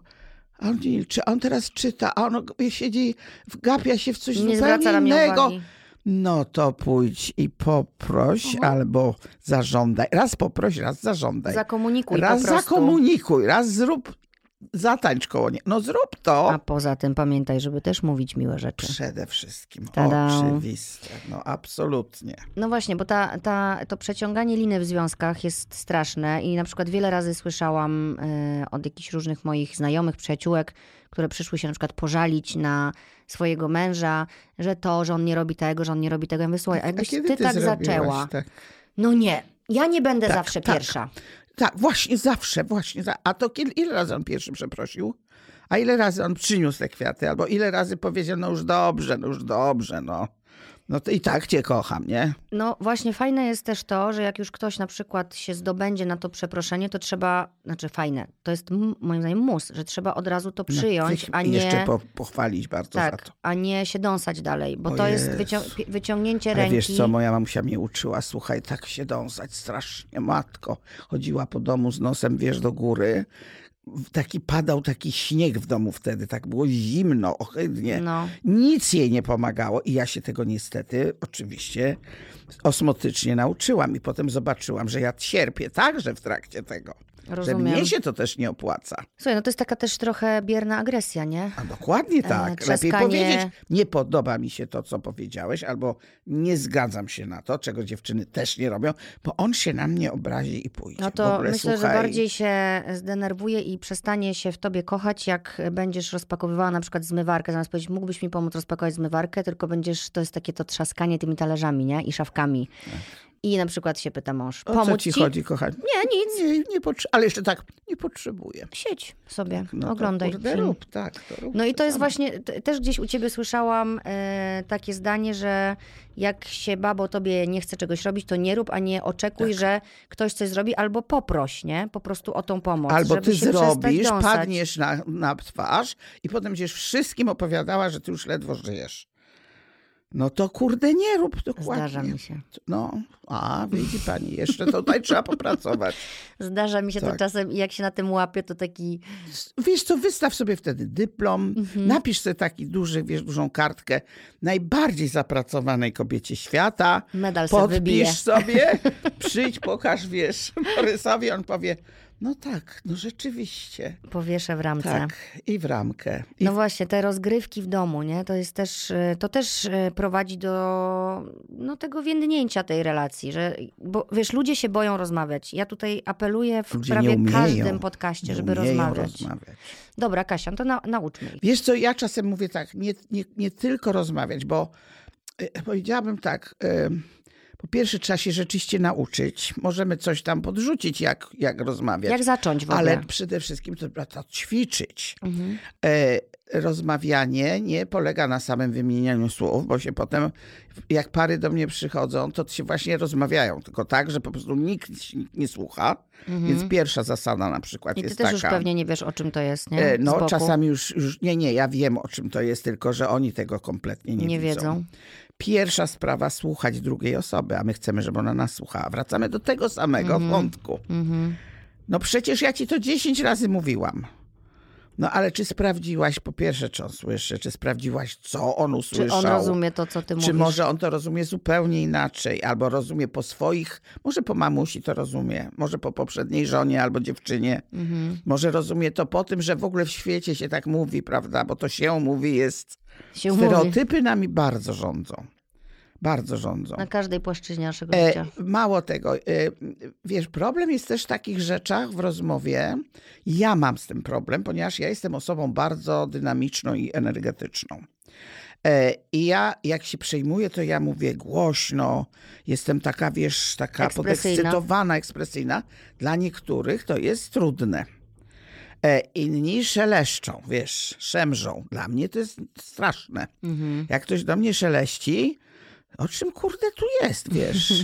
a on milczy, on teraz czyta, a on siedzi, wgapia się w coś nie zupełnie innego. Uwagi no to pójdź i poproś albo zażądaj. Raz poproś, raz zażądaj. Zakomunikuj Raz zakomunikuj, raz zrób, zatańcz koło nie. No zrób to. A poza tym pamiętaj, żeby też mówić miłe rzeczy. Przede wszystkim. Tada. Oczywiste. No absolutnie. No właśnie, bo ta, ta, to przeciąganie liny w związkach jest straszne i na przykład wiele razy słyszałam y, od jakichś różnych moich znajomych, przyjaciółek, które przyszły się na przykład pożalić na swojego męża, że to, że on nie robi tego, że on nie robi tego. Ja mówię, słuchaj, a jakbyś ty, ty, tak zaczęła. Tak? No nie, ja nie będę tak, zawsze tak. pierwsza. Tak, właśnie zawsze, właśnie. A to ile razy on pierwszy przeprosił? A ile razy on przyniósł te kwiaty, albo ile razy powiedział, no już dobrze, no już dobrze, no. No to i tak cię kocham, nie? No właśnie fajne jest też to, że jak już ktoś na przykład się zdobędzie na to przeproszenie, to trzeba, znaczy fajne, to jest moim zdaniem mus, że trzeba od razu to no, przyjąć, no, a nie... Jeszcze po, pochwalić bardzo tak, za to. a nie się dąsać dalej, bo o to jest wycią wyciągnięcie Ale ręki. wiesz co, moja mamusia mnie uczyła, słuchaj, tak się dąsać strasznie, matko. Chodziła po domu z nosem, wiesz, do góry, taki padał taki śnieg w domu wtedy, tak było zimno, ohydnie. No. Nic jej nie pomagało i ja się tego niestety oczywiście osmotycznie nauczyłam i potem zobaczyłam, że ja cierpię także w trakcie tego. Rozumiem. Że mnie się to też nie opłaca. Słuchaj, no to jest taka też trochę bierna agresja, nie? A dokładnie e, tak. E, Lepiej powiedzieć, nie podoba mi się to, co powiedziałeś, albo nie zgadzam się na to, czego dziewczyny też nie robią, bo on się na mnie obrazi i pójdzie. No to ogóle, myślę, słuchaj... że bardziej się zdenerwuje i przestanie się w tobie kochać, jak będziesz rozpakowywała na przykład zmywarkę, zamiast powiedzieć, mógłbyś mi pomóc rozpakować zmywarkę, tylko będziesz, to jest takie to trzaskanie tymi talerzami, nie? I szafkami. Tak. I na przykład się pyta mąż, o co ci, ci, chodzi, kochanie? Nie, nic. Nie, nie ale jeszcze tak, nie potrzebuję. Siedź sobie, tak, no oglądaj. To, rób, tak. To rób no i to jest właśnie, też gdzieś u ciebie słyszałam e, takie zdanie, że jak się babo tobie nie chce czegoś robić, to nie rób, a nie oczekuj, tak. że ktoś coś zrobi, albo poproś, nie? Po prostu o tą pomoc. Albo ty zrobisz, padniesz na, na twarz i potem będziesz wszystkim opowiadała, że ty już ledwo żyjesz. No to kurde nie rób dokładnie. Zdarza mi się. No, a widzi pani, jeszcze tutaj trzeba popracować. Zdarza mi się tak. to czasem i jak się na tym łapię, to taki... Wiesz co, wystaw sobie wtedy dyplom, mhm. napisz sobie taki duży, wiesz, dużą kartkę najbardziej zapracowanej kobiecie świata. Medal sobie Podpisz wybije. sobie, przyjdź, pokaż, wiesz, Borysowi, on powie no tak, no rzeczywiście. Powieszę w ramce. Tak, i w ramkę. I no właśnie, te rozgrywki w domu, nie? To jest też, y, to też y, prowadzi do no, tego więdnięcia tej relacji, że, bo wiesz, ludzie się boją rozmawiać. Ja tutaj apeluję w ludzie prawie każdym podcaście, żeby rozmawiać. rozmawiać. Dobra, Kasia, no to na, nauczmy ich. Wiesz co, ja czasem mówię tak, nie, nie, nie tylko rozmawiać, bo y, powiedziałabym tak... Y, po pierwsze, trzeba się rzeczywiście nauczyć. Możemy coś tam podrzucić, jak, jak rozmawiać. Jak zacząć w ogóle. Ale przede wszystkim to trzeba to ćwiczyć. Mhm. E, rozmawianie nie polega na samym wymienianiu słów, bo się potem, jak pary do mnie przychodzą, to się właśnie rozmawiają, tylko tak, że po prostu nikt nie słucha. Mhm. Więc pierwsza zasada na przykład I jest ty też już pewnie nie wiesz, o czym to jest, nie? E, no, czasami już, już, nie, nie, ja wiem, o czym to jest, tylko że oni tego kompletnie nie, nie widzą. wiedzą. Pierwsza sprawa, słuchać drugiej osoby, a my chcemy, żeby ona nas słuchała. Wracamy do tego samego mhm. wątku. Mhm. No przecież ja ci to 10 razy mówiłam. No ale czy sprawdziłaś po pierwsze, czy on słyszy, czy sprawdziłaś, co on usłyszał? Czy on rozumie to, co ty mówisz? Czy może on to rozumie zupełnie inaczej, albo rozumie po swoich, może po mamusi to rozumie, może po poprzedniej żonie albo dziewczynie. Mhm. Może rozumie to po tym, że w ogóle w świecie się tak mówi, prawda? Bo to się mówi jest... Się Stereotypy mówi. nami bardzo rządzą bardzo rządzą. Na każdej płaszczyźnie naszego e, życia. Mało tego. E, wiesz, problem jest też w takich rzeczach w rozmowie. Ja mam z tym problem, ponieważ ja jestem osobą bardzo dynamiczną i energetyczną. E, I ja, jak się przejmuję, to ja mówię głośno, jestem taka, wiesz, taka ekspresyjna. podekscytowana, ekspresyjna. Dla niektórych to jest trudne. Inni szeleszczą, wiesz, szemrzą. Dla mnie to jest straszne. Mhm. Jak ktoś do mnie szeleści, o czym kurde tu jest, wiesz?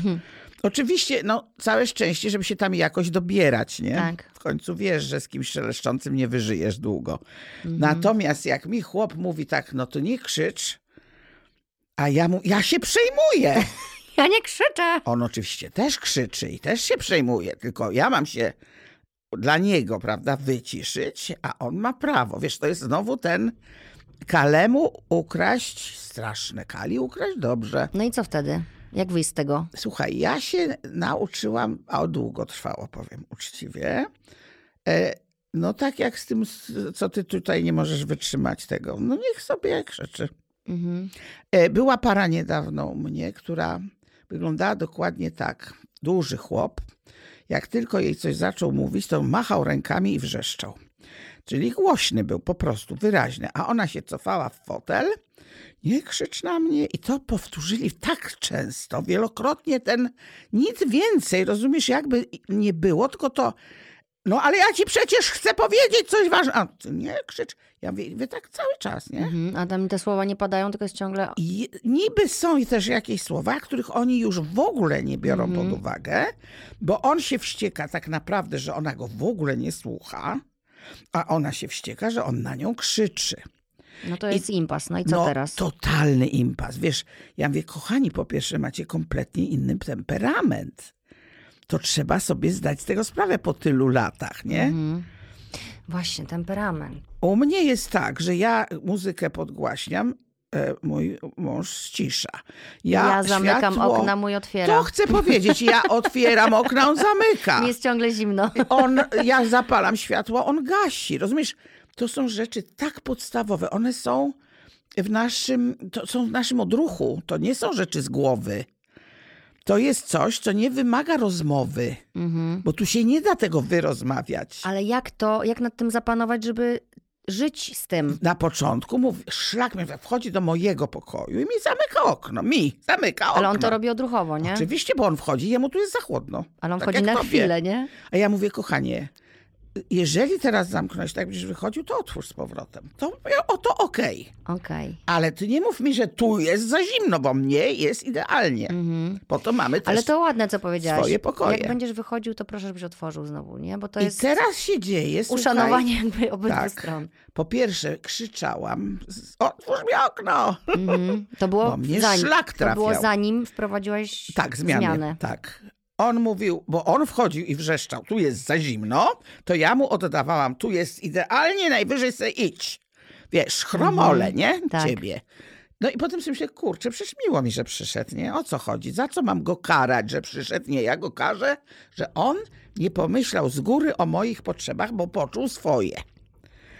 Oczywiście, no, całe szczęście, żeby się tam jakoś dobierać, nie? Tak. W końcu wiesz, że z kimś szeleszczącym nie wyżyjesz długo. Mhm. Natomiast jak mi chłop mówi tak, no to nie krzycz, a ja mu, ja się przejmuję. Ja nie krzyczę. On oczywiście też krzyczy i też się przejmuje, tylko ja mam się dla niego, prawda, wyciszyć, a on ma prawo. Wiesz, to jest znowu ten Kalemu ukraść straszne. Kali ukraść dobrze. No i co wtedy? Jak wyjść z tego? Słuchaj, ja się nauczyłam, a długo trwało, powiem uczciwie. E, no tak jak z tym, co ty tutaj nie możesz wytrzymać tego. No niech sobie jak rzeczy. Mhm. E, była para niedawno u mnie, która wyglądała dokładnie tak. Duży chłop. Jak tylko jej coś zaczął mówić, to machał rękami i wrzeszczał. Czyli głośny był po prostu, wyraźny. A ona się cofała w fotel, nie krzycz na mnie. I to powtórzyli tak często, wielokrotnie ten, nic więcej, rozumiesz, jakby nie było, tylko to, no ale ja ci przecież chcę powiedzieć coś ważnego. A, nie krzycz, Ja mówię, wy tak cały czas, nie? Mhm, a tam te słowa nie padają, tylko jest ciągle... I niby są też jakieś słowa, których oni już w ogóle nie biorą mhm. pod uwagę, bo on się wścieka tak naprawdę, że ona go w ogóle nie słucha, a ona się wścieka, że on na nią krzyczy. No to jest I, impas. No i co no, teraz? Totalny impas. Wiesz, ja mówię, kochani, po pierwsze macie kompletnie inny temperament. To trzeba sobie zdać z tego sprawę po tylu latach, nie? Mhm. Właśnie, temperament. U mnie jest tak, że ja muzykę podgłaśniam, mój mąż ścisza. Ja, ja zamykam światło, okna, mój otwiera. To chcę powiedzieć, ja otwieram okna, on zamyka. Mi jest ciągle zimno. On, ja zapalam światło, on gasi. Rozumiesz? To są rzeczy tak podstawowe. One są w naszym, to są w naszym odruchu. To nie są rzeczy z głowy. To jest coś, co nie wymaga rozmowy, mhm. bo tu się nie da tego wyrozmawiać. Ale jak to, jak nad tym zapanować, żeby żyć z tym? Na początku mówi, szlak mnie wchodzi do mojego pokoju i mi zamyka okno. Mi zamyka okno. Ale on to robi odruchowo, nie? Oczywiście, bo on wchodzi, jemu tu jest za chłodno. Ale on tak wchodzi na chwilę, nie? A ja mówię, kochanie, jeżeli teraz zamknąć, tak będziesz wychodził, to otwórz z powrotem. To, o, to okej. Okay. okay. Ale ty nie mów mi, że tu jest za zimno, bo mnie jest idealnie. Mm-hmm. Po to mamy też Ale to ładne, co powiedziałaś. Swoje pokoje. Jak będziesz wychodził, to proszę, żebyś otworzył znowu, nie? Bo to I jest... teraz się dzieje, Uszanowanie jakby obydwu tak. stron. Po pierwsze, krzyczałam, otwórz mi okno! Mm-hmm. To było bo mnie zanim, szlak trafiał. To było zanim wprowadziłaś tak, zmianę. zmianę. Tak, on mówił, bo on wchodził i wrzeszczał, tu jest za zimno, to ja mu oddawałam, tu jest idealnie, najwyżej se idź. Wiesz, chromole, mhm, nie? Tak. Ciebie. No i potem sobie myślę, kurczę, przecież miło mi, że przyszedł, nie? O co chodzi? Za co mam go karać, że przyszedł? Nie, ja go karzę, że on nie pomyślał z góry o moich potrzebach, bo poczuł swoje.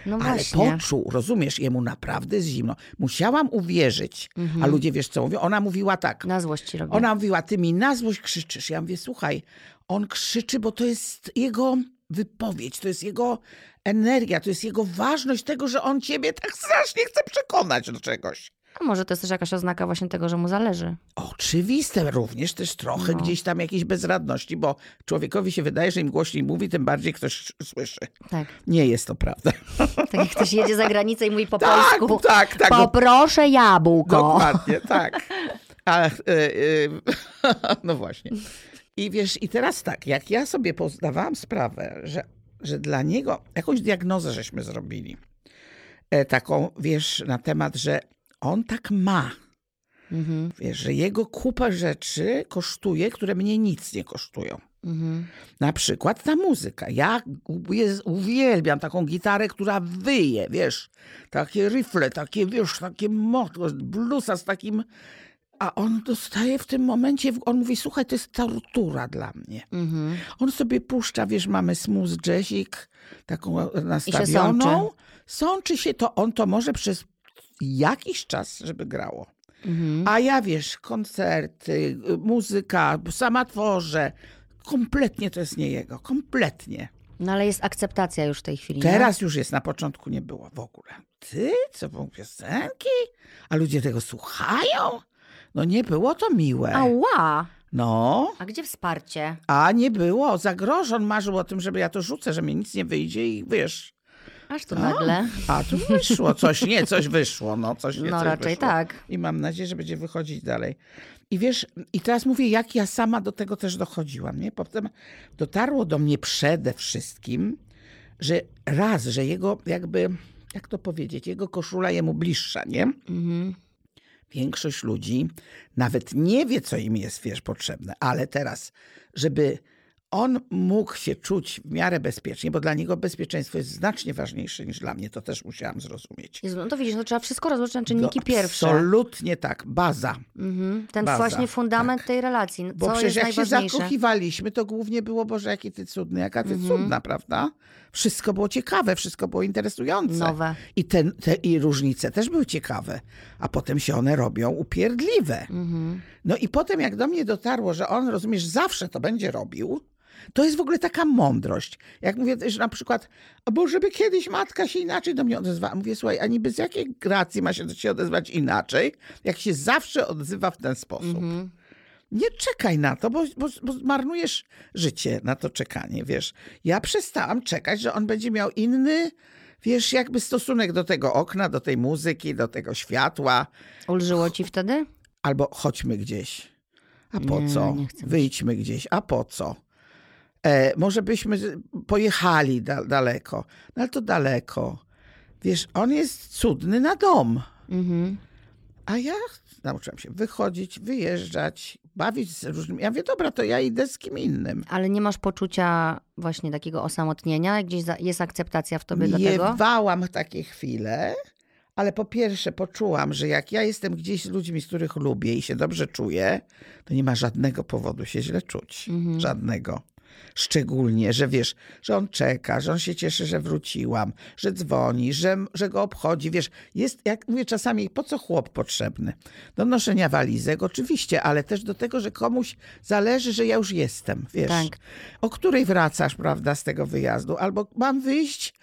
No Ale poczuł, rozumiesz, jemu naprawdę jest zimno. Musiałam uwierzyć. Mhm. A ludzie, wiesz co mówią? Ona mówiła tak. Na złość ci robię. Ona mówiła, ty mi na złość krzyczysz. Ja mówię, słuchaj, on krzyczy, bo to jest jego wypowiedź, to jest jego energia, to jest jego ważność tego, że on ciebie tak strasznie chce przekonać do czegoś. A może to jest też jakaś oznaka właśnie tego, że mu zależy. Oczywiste, również też trochę no. gdzieś tam jakiejś bezradności, bo człowiekowi się wydaje, że im głośniej mówi, tym bardziej ktoś słyszy. Tak. Nie jest to prawda. Tak jak ktoś jedzie za granicę i mówi po tak, polsku. Tak, tak. Poproszę jabłko. Dokładnie, tak. A, y, y, no właśnie. I wiesz, i teraz tak, jak ja sobie pozdawałam sprawę, że, że dla niego jakąś diagnozę żeśmy zrobili, e, taką, wiesz, na temat, że on tak ma. Mhm. Wiesz, że jego kupa rzeczy kosztuje, które mnie nic nie kosztują. Mhm. Na przykład ta muzyka. Ja uwielbiam taką gitarę, która wyje, wiesz, takie rifle, takie, wiesz, takie motło, bluesa z takim... A on dostaje w tym momencie, on mówi, słuchaj, to jest tortura dla mnie. Mhm. On sobie puszcza, wiesz, mamy smooth jazzik, taką nastawioną. sączy. sączy się to, on to może przez jakiś czas, żeby grało. Mhm. A ja wiesz, koncerty, muzyka, sama tworzę. Kompletnie to jest nie jego, kompletnie. No ale jest akceptacja już w tej chwili. Teraz nie? już jest, na początku nie było w ogóle. Ty, co są piosenki? A ludzie tego słuchają? No nie było to miłe. Ała! No. A gdzie wsparcie? A nie było. Zagrożon marzył o tym, żeby ja to rzucę, że mi nic nie wyjdzie i wiesz, Aż tu nagle. A, tu wyszło coś, nie, coś wyszło, no coś nie, No coś raczej wyszło. tak. I mam nadzieję, że będzie wychodzić dalej. I wiesz, i teraz mówię, jak ja sama do tego też dochodziłam, nie? Potem dotarło do mnie przede wszystkim, że raz, że jego jakby, jak to powiedzieć, jego koszula jemu bliższa, nie? Mhm. Większość ludzi nawet nie wie, co im jest, wiesz, potrzebne, ale teraz, żeby on mógł się czuć w miarę bezpiecznie, bo dla niego bezpieczeństwo jest znacznie ważniejsze niż dla mnie. To też musiałam zrozumieć. Jezu, no to widzisz, no trzeba wszystko rozłożyć na czynniki no, pierwsze. Absolutnie tak. Baza. Mhm. Ten Baza. właśnie fundament tak. tej relacji. Co bo przecież jak się zakochiwaliśmy, to głównie było, Boże, jaki ty cudny, jaka ty mhm. cudna, prawda? Wszystko było ciekawe, wszystko było interesujące. Nowe. I, ten, te, I różnice też były ciekawe. A potem się one robią upierdliwe. Mhm. No i potem jak do mnie dotarło, że on, rozumiesz, zawsze to będzie robił, to jest w ogóle taka mądrość. Jak mówię że na przykład, bo żeby kiedyś matka się inaczej do mnie odezwała. Mówię, słuchaj, ani bez jakiej gracji ma się do ciebie odezwać inaczej, jak się zawsze odzywa w ten sposób. Mm -hmm. Nie czekaj na to, bo, bo, bo zmarnujesz życie na to czekanie, wiesz. Ja przestałam czekać, że on będzie miał inny wiesz, jakby stosunek do tego okna, do tej muzyki, do tego światła. Ulżyło ci wtedy? Albo chodźmy gdzieś. A po nie, co? Nie Wyjdźmy gdzieś. A po co? E, może byśmy pojechali da daleko. No ale to daleko. Wiesz, on jest cudny na dom. Mhm. A ja nauczyłam się wychodzić, wyjeżdżać, bawić z różnymi. Ja mówię, dobra, to ja idę z kim innym. Ale nie masz poczucia właśnie takiego osamotnienia? Gdzieś jest akceptacja w tobie do tego? Miewałam takie chwile, ale po pierwsze poczułam, że jak ja jestem gdzieś z ludźmi, z których lubię i się dobrze czuję, to nie ma żadnego powodu się źle czuć. Mhm. Żadnego. Szczególnie, że wiesz, że on czeka, że on się cieszy, że wróciłam, że dzwoni, że, że go obchodzi. Wiesz, jest, jak mówię czasami, po co chłop potrzebny? Do noszenia walizek, oczywiście, ale też do tego, że komuś zależy, że ja już jestem, wiesz. Tak. O której wracasz, prawda, z tego wyjazdu? Albo mam wyjść,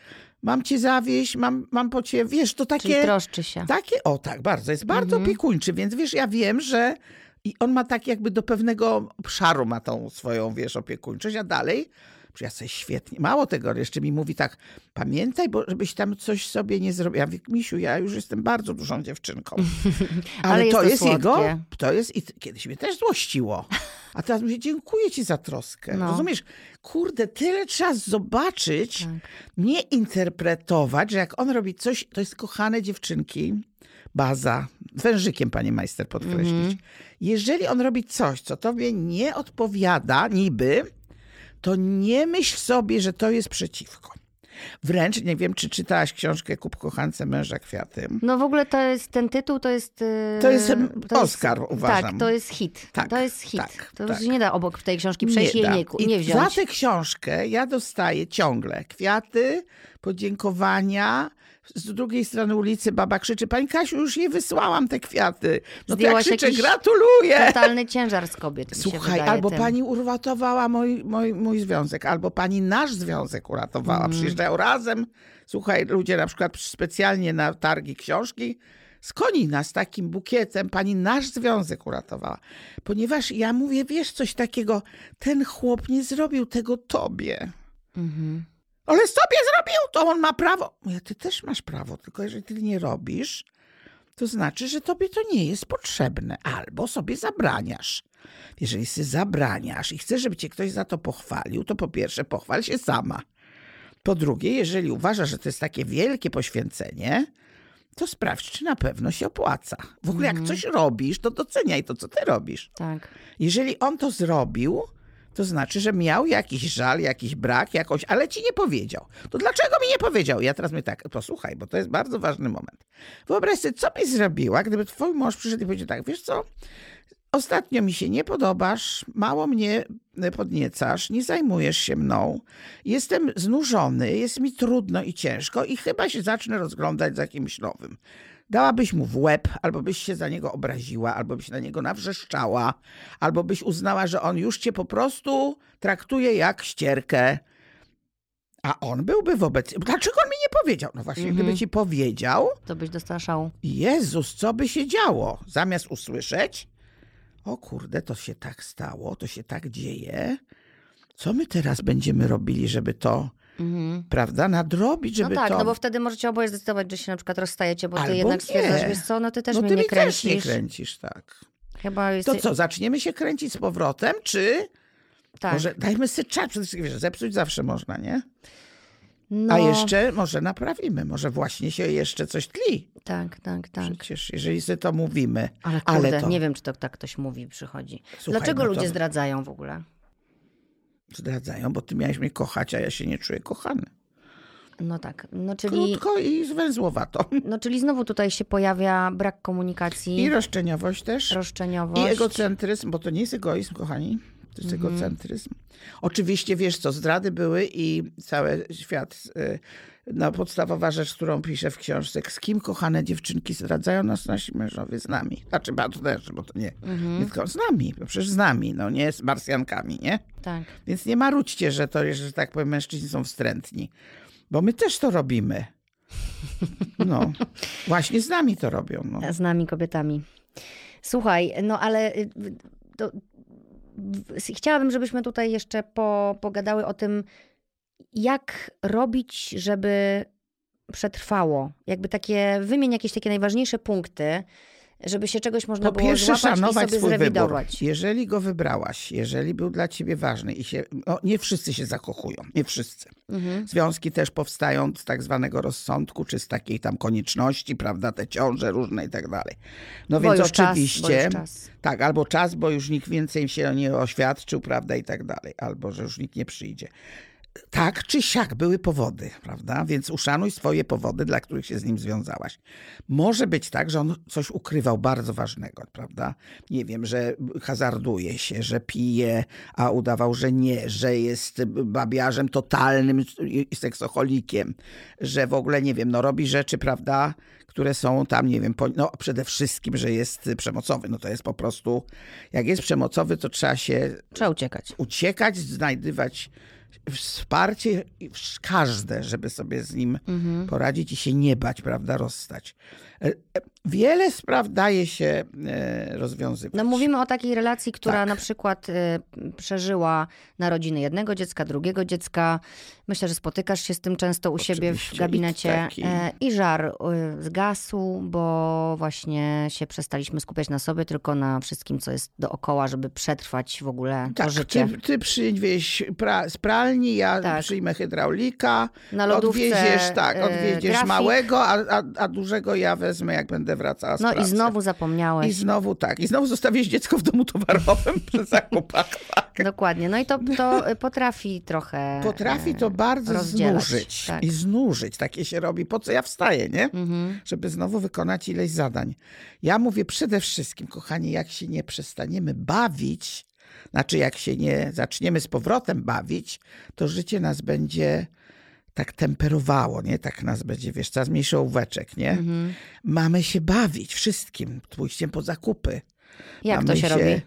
mam cię zawieść, mam, mam po ciebie, wiesz, to takie... Czyli troszczy się. Takie, o tak, bardzo, jest bardzo mhm. opiekuńczy, więc wiesz, ja wiem, że i on ma tak jakby do pewnego obszaru ma tą swoją, wiesz, opiekuńczość, a dalej ja sobie świetnie. Mało tego, jeszcze mi mówi tak, pamiętaj, bo żebyś tam coś sobie nie zrobił. Ja mówię, Misiu, ja już jestem bardzo dużą dziewczynką. Ale, Ale to, jest, jego, to jest, i kiedyś mnie też złościło. A teraz mówię, dziękuję ci za troskę. No. Rozumiesz? Kurde, tyle trzeba zobaczyć, tak. nie interpretować, że jak on robi coś, to jest kochane dziewczynki, baza, wężykiem, pani majster, podkreślić. Mm. Jeżeli on robi coś, co tobie nie odpowiada, niby, to nie myśl sobie, że to jest przeciwko. Wręcz nie wiem, czy czytałaś książkę Kup kochance męża kwiaty. No w ogóle to jest ten tytuł, to jest. Yy, to jest to Oscar, jest, uważam. Tak, to jest hit. Tak, to jest hit. Tak, to tak. już nie da obok tej książki przejść nie jej nie, nie wziąć. Za tę książkę ja dostaję ciągle kwiaty, podziękowania, z drugiej strony ulicy baba krzyczy, pani Kasiu, już jej wysłałam te kwiaty. No to ja krzyczę, gratuluję. Totalny ciężar z kobiet. Słuchaj, albo tym. pani uratowała mój, mój, mój związek, albo pani nasz związek uratowała. Mm. Przyjeżdżają razem. Słuchaj, ludzie na przykład specjalnie na targi książki z Konina z takim bukietem pani nasz związek uratowała. Ponieważ ja mówię, wiesz, coś takiego, ten chłop nie zrobił tego tobie. Mhm. Ale sobie zrobił, to on ma prawo. Ja, ty też masz prawo, tylko jeżeli ty nie robisz, to znaczy, że tobie to nie jest potrzebne. Albo sobie zabraniasz. Jeżeli sobie zabraniasz i chcesz, żeby cię ktoś za to pochwalił, to po pierwsze pochwal się sama. Po drugie, jeżeli uważasz, że to jest takie wielkie poświęcenie, to sprawdź, czy na pewno się opłaca. W ogóle jak mhm. coś robisz, to doceniaj to, co ty robisz. Tak. Jeżeli on to zrobił, to znaczy, że miał jakiś żal, jakiś brak, jakoś, ale ci nie powiedział. To dlaczego mi nie powiedział? Ja teraz mówię tak, posłuchaj, bo to jest bardzo ważny moment. Wyobraź sobie, co byś zrobiła, gdyby twój mąż przyszedł i powiedział tak, wiesz co, ostatnio mi się nie podobasz, mało mnie podniecasz, nie zajmujesz się mną, jestem znużony, jest mi trudno i ciężko i chyba się zacznę rozglądać za kimś nowym dałabyś mu w łeb, albo byś się za niego obraziła, albo byś na niego nawrzeszczała, albo byś uznała, że on już cię po prostu traktuje jak ścierkę. A on byłby wobec. Dlaczego on mi nie powiedział? No właśnie, mm -hmm. gdyby ci powiedział. To byś dostaszał. Jezus, co by się działo? Zamiast usłyszeć, o kurde, to się tak stało, to się tak dzieje. Co my teraz będziemy robili, żeby to Mhm. Prawda? Nadrobić, żeby no tak, to... no bo wtedy możecie oboje zdecydować, że się na przykład rozstajecie, bo Albo ty jednak nie. stwierdzasz, wiesz co, no ty też no, mnie nie kręcisz. Też nie kręcisz, tak. Chyba jest... To co, zaczniemy się kręcić z powrotem, czy... Tak. Może dajmy sobie czas, przede wszystkim, wiesz, zepsuć zawsze można, nie? No. A jeszcze może naprawimy, może właśnie się jeszcze coś tli. Tak, tak, tak. Przecież jeżeli sobie to mówimy. Ale, kurde, ale to... nie wiem, czy to tak ktoś mówi, przychodzi. Słuchaj, Dlaczego no ludzie to... zdradzają w ogóle? Zdradzają, bo ty miałeś mnie kochać, a ja się nie czuję kochany. No tak. No, czyli, Krótko i zwęzłowato. No czyli znowu tutaj się pojawia brak komunikacji. I roszczeniowość też. Roszczeniowość. I egocentryzm, bo to nie jest egoizm, kochani. To jest mhm. egocentryzm. Oczywiście, wiesz co, zdrady były i cały świat... No, podstawowa rzecz, którą piszę w książce, z kim kochane dziewczynki zdradzają nas nasi mężowie z nami. Znaczy, bardzo też, bo to nie, mhm. nie tylko z nami, przecież z nami, no nie z Marsjankami, nie? Tak. Więc nie marudźcie, że to, że tak powiem, mężczyźni są wstrętni. Bo my też to robimy. No, właśnie z nami to robią. No. Z nami kobietami. Słuchaj, no ale y, to, chciałabym, żebyśmy tutaj jeszcze po, pogadały o tym, jak robić, żeby przetrwało? Jakby takie, wymień jakieś takie najważniejsze punkty, żeby się czegoś można po było pierwsze, szanować i sobie swój zrewidować. Wybór. Jeżeli go wybrałaś, jeżeli był dla ciebie ważny i się, no, nie wszyscy się zakochują, nie wszyscy. Mhm. Związki też powstają z tak zwanego rozsądku, czy z takiej tam konieczności, prawda, te ciąże różne i tak dalej. No bo więc oczywiście, czas, tak, albo czas, bo już nikt więcej się nie oświadczył, prawda, i tak dalej, albo że już nikt nie przyjdzie tak czy siak były powody, prawda? Więc uszanuj swoje powody, dla których się z nim związałaś. Może być tak, że on coś ukrywał bardzo ważnego, prawda? Nie wiem, że hazarduje się, że pije, a udawał, że nie, że jest babiarzem totalnym i seksocholikiem, że w ogóle, nie wiem, no robi rzeczy, prawda? które są tam, nie wiem, no przede wszystkim, że jest przemocowy. No to jest po prostu, jak jest przemocowy, to trzeba się... Trzeba uciekać. Uciekać, znajdywać wsparcie każde, żeby sobie z nim mhm. poradzić i się nie bać, prawda, rozstać. E, e, wiele spraw daje się e, rozwiązywać. No mówimy o takiej relacji, która tak. na przykład przeżyła narodziny jednego dziecka, drugiego dziecka. Myślę, że spotykasz się z tym często u Oczywiście. siebie w gabinecie. I, I żar zgasł, bo właśnie się przestaliśmy skupiać na sobie, tylko na wszystkim, co jest dookoła, żeby przetrwać w ogóle tak, to życie. Ty, ty przyjdziesz pra, z pralni, ja tak. przyjmę hydraulika. Na lodówce odwieziesz, tak, odwieziesz małego, a, a, a dużego ja wezmę, jak będę wracała z No pracy. i znowu zapomniałeś. I znowu tak. I znowu zostawiłeś dziecko w domu towarowym przy zakupach. Tak. Dokładnie. No i to, to potrafi trochę Potrafi to bardzo rozdzielać. znużyć. Tak. I znużyć. Takie się robi. Po co ja wstaję, nie? Mhm. Żeby znowu wykonać ileś zadań. Ja mówię przede wszystkim, kochani, jak się nie przestaniemy bawić, znaczy jak się nie zaczniemy z powrotem bawić, to życie nas będzie tak temperowało, nie? Tak nas będzie, wiesz, coraz mniejszy ołóweczek, nie? Mhm. Mamy się bawić wszystkim, pójściem po zakupy. Jak Mamy to się, się robi?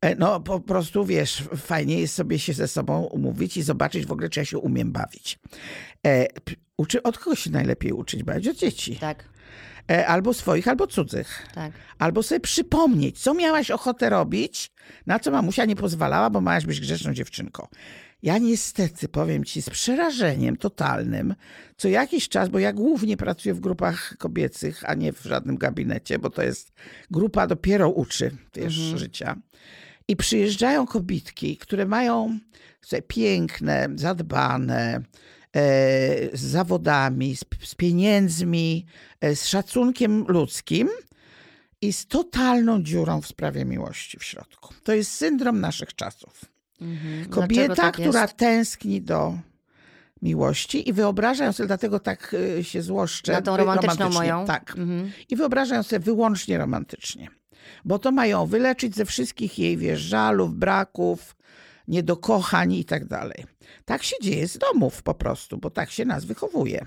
E, no po prostu, wiesz, fajnie jest sobie się ze sobą umówić i zobaczyć w ogóle, czy ja się umiem bawić. E, uczy, od kogo się najlepiej uczyć bawić? Od dzieci. Tak. E, albo swoich, albo cudzych. Tak. Albo sobie przypomnieć, co miałaś ochotę robić, na co mamusia nie pozwalała, bo miałaś być grzeczną dziewczynką. Ja niestety, powiem ci, z przerażeniem totalnym, co jakiś czas, bo ja głównie pracuję w grupach kobiecych, a nie w żadnym gabinecie, bo to jest grupa dopiero uczy, wiesz, mhm. życia. I przyjeżdżają kobitki, które mają sobie, piękne, zadbane, e, z zawodami, z, z pieniędzmi, e, z szacunkiem ludzkim i z totalną dziurą w sprawie miłości w środku. To jest syndrom naszych czasów. Mhm. Kobieta, tak która tęskni do miłości i wyobrażają sobie, dlatego tak y, się złoszczę. Na tą romantyczną moją. Tak. Mhm. I wyobrażają sobie wyłącznie romantycznie. Bo to mają wyleczyć ze wszystkich jej, wiesz, żalów, braków, niedokochań i tak dalej. Tak się dzieje z domów po prostu, bo tak się nas wychowuje.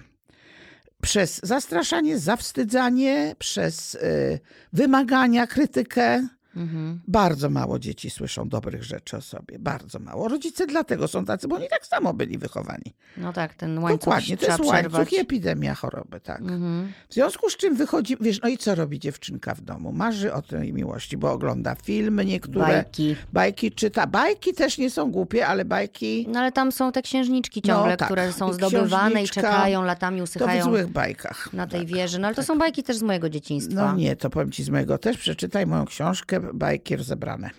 Przez zastraszanie, zawstydzanie, przez y, wymagania, krytykę, Mhm. Bardzo mało dzieci słyszą dobrych rzeczy o sobie. Bardzo mało. Rodzice dlatego są tacy, bo oni tak samo byli wychowani. No tak, ten łańcuch Dokładnie, to jest przerwać. łańcuch i epidemia choroby, tak. Mhm. W związku z czym wychodzi, wiesz, no i co robi dziewczynka w domu? Marzy o tej miłości, bo ogląda filmy niektóre. Bajki. Bajki czyta. Bajki też nie są głupie, ale bajki... No ale tam są te księżniczki no ciągle, no, tak. które są zdobywane i czekają, latami usychają. To w złych bajkach. Na tej tak, wieży. No ale to tak. są bajki też z mojego dzieciństwa. No nie, to powiem ci z mojego też. Przeczytaj moją książkę bajki rozebrane.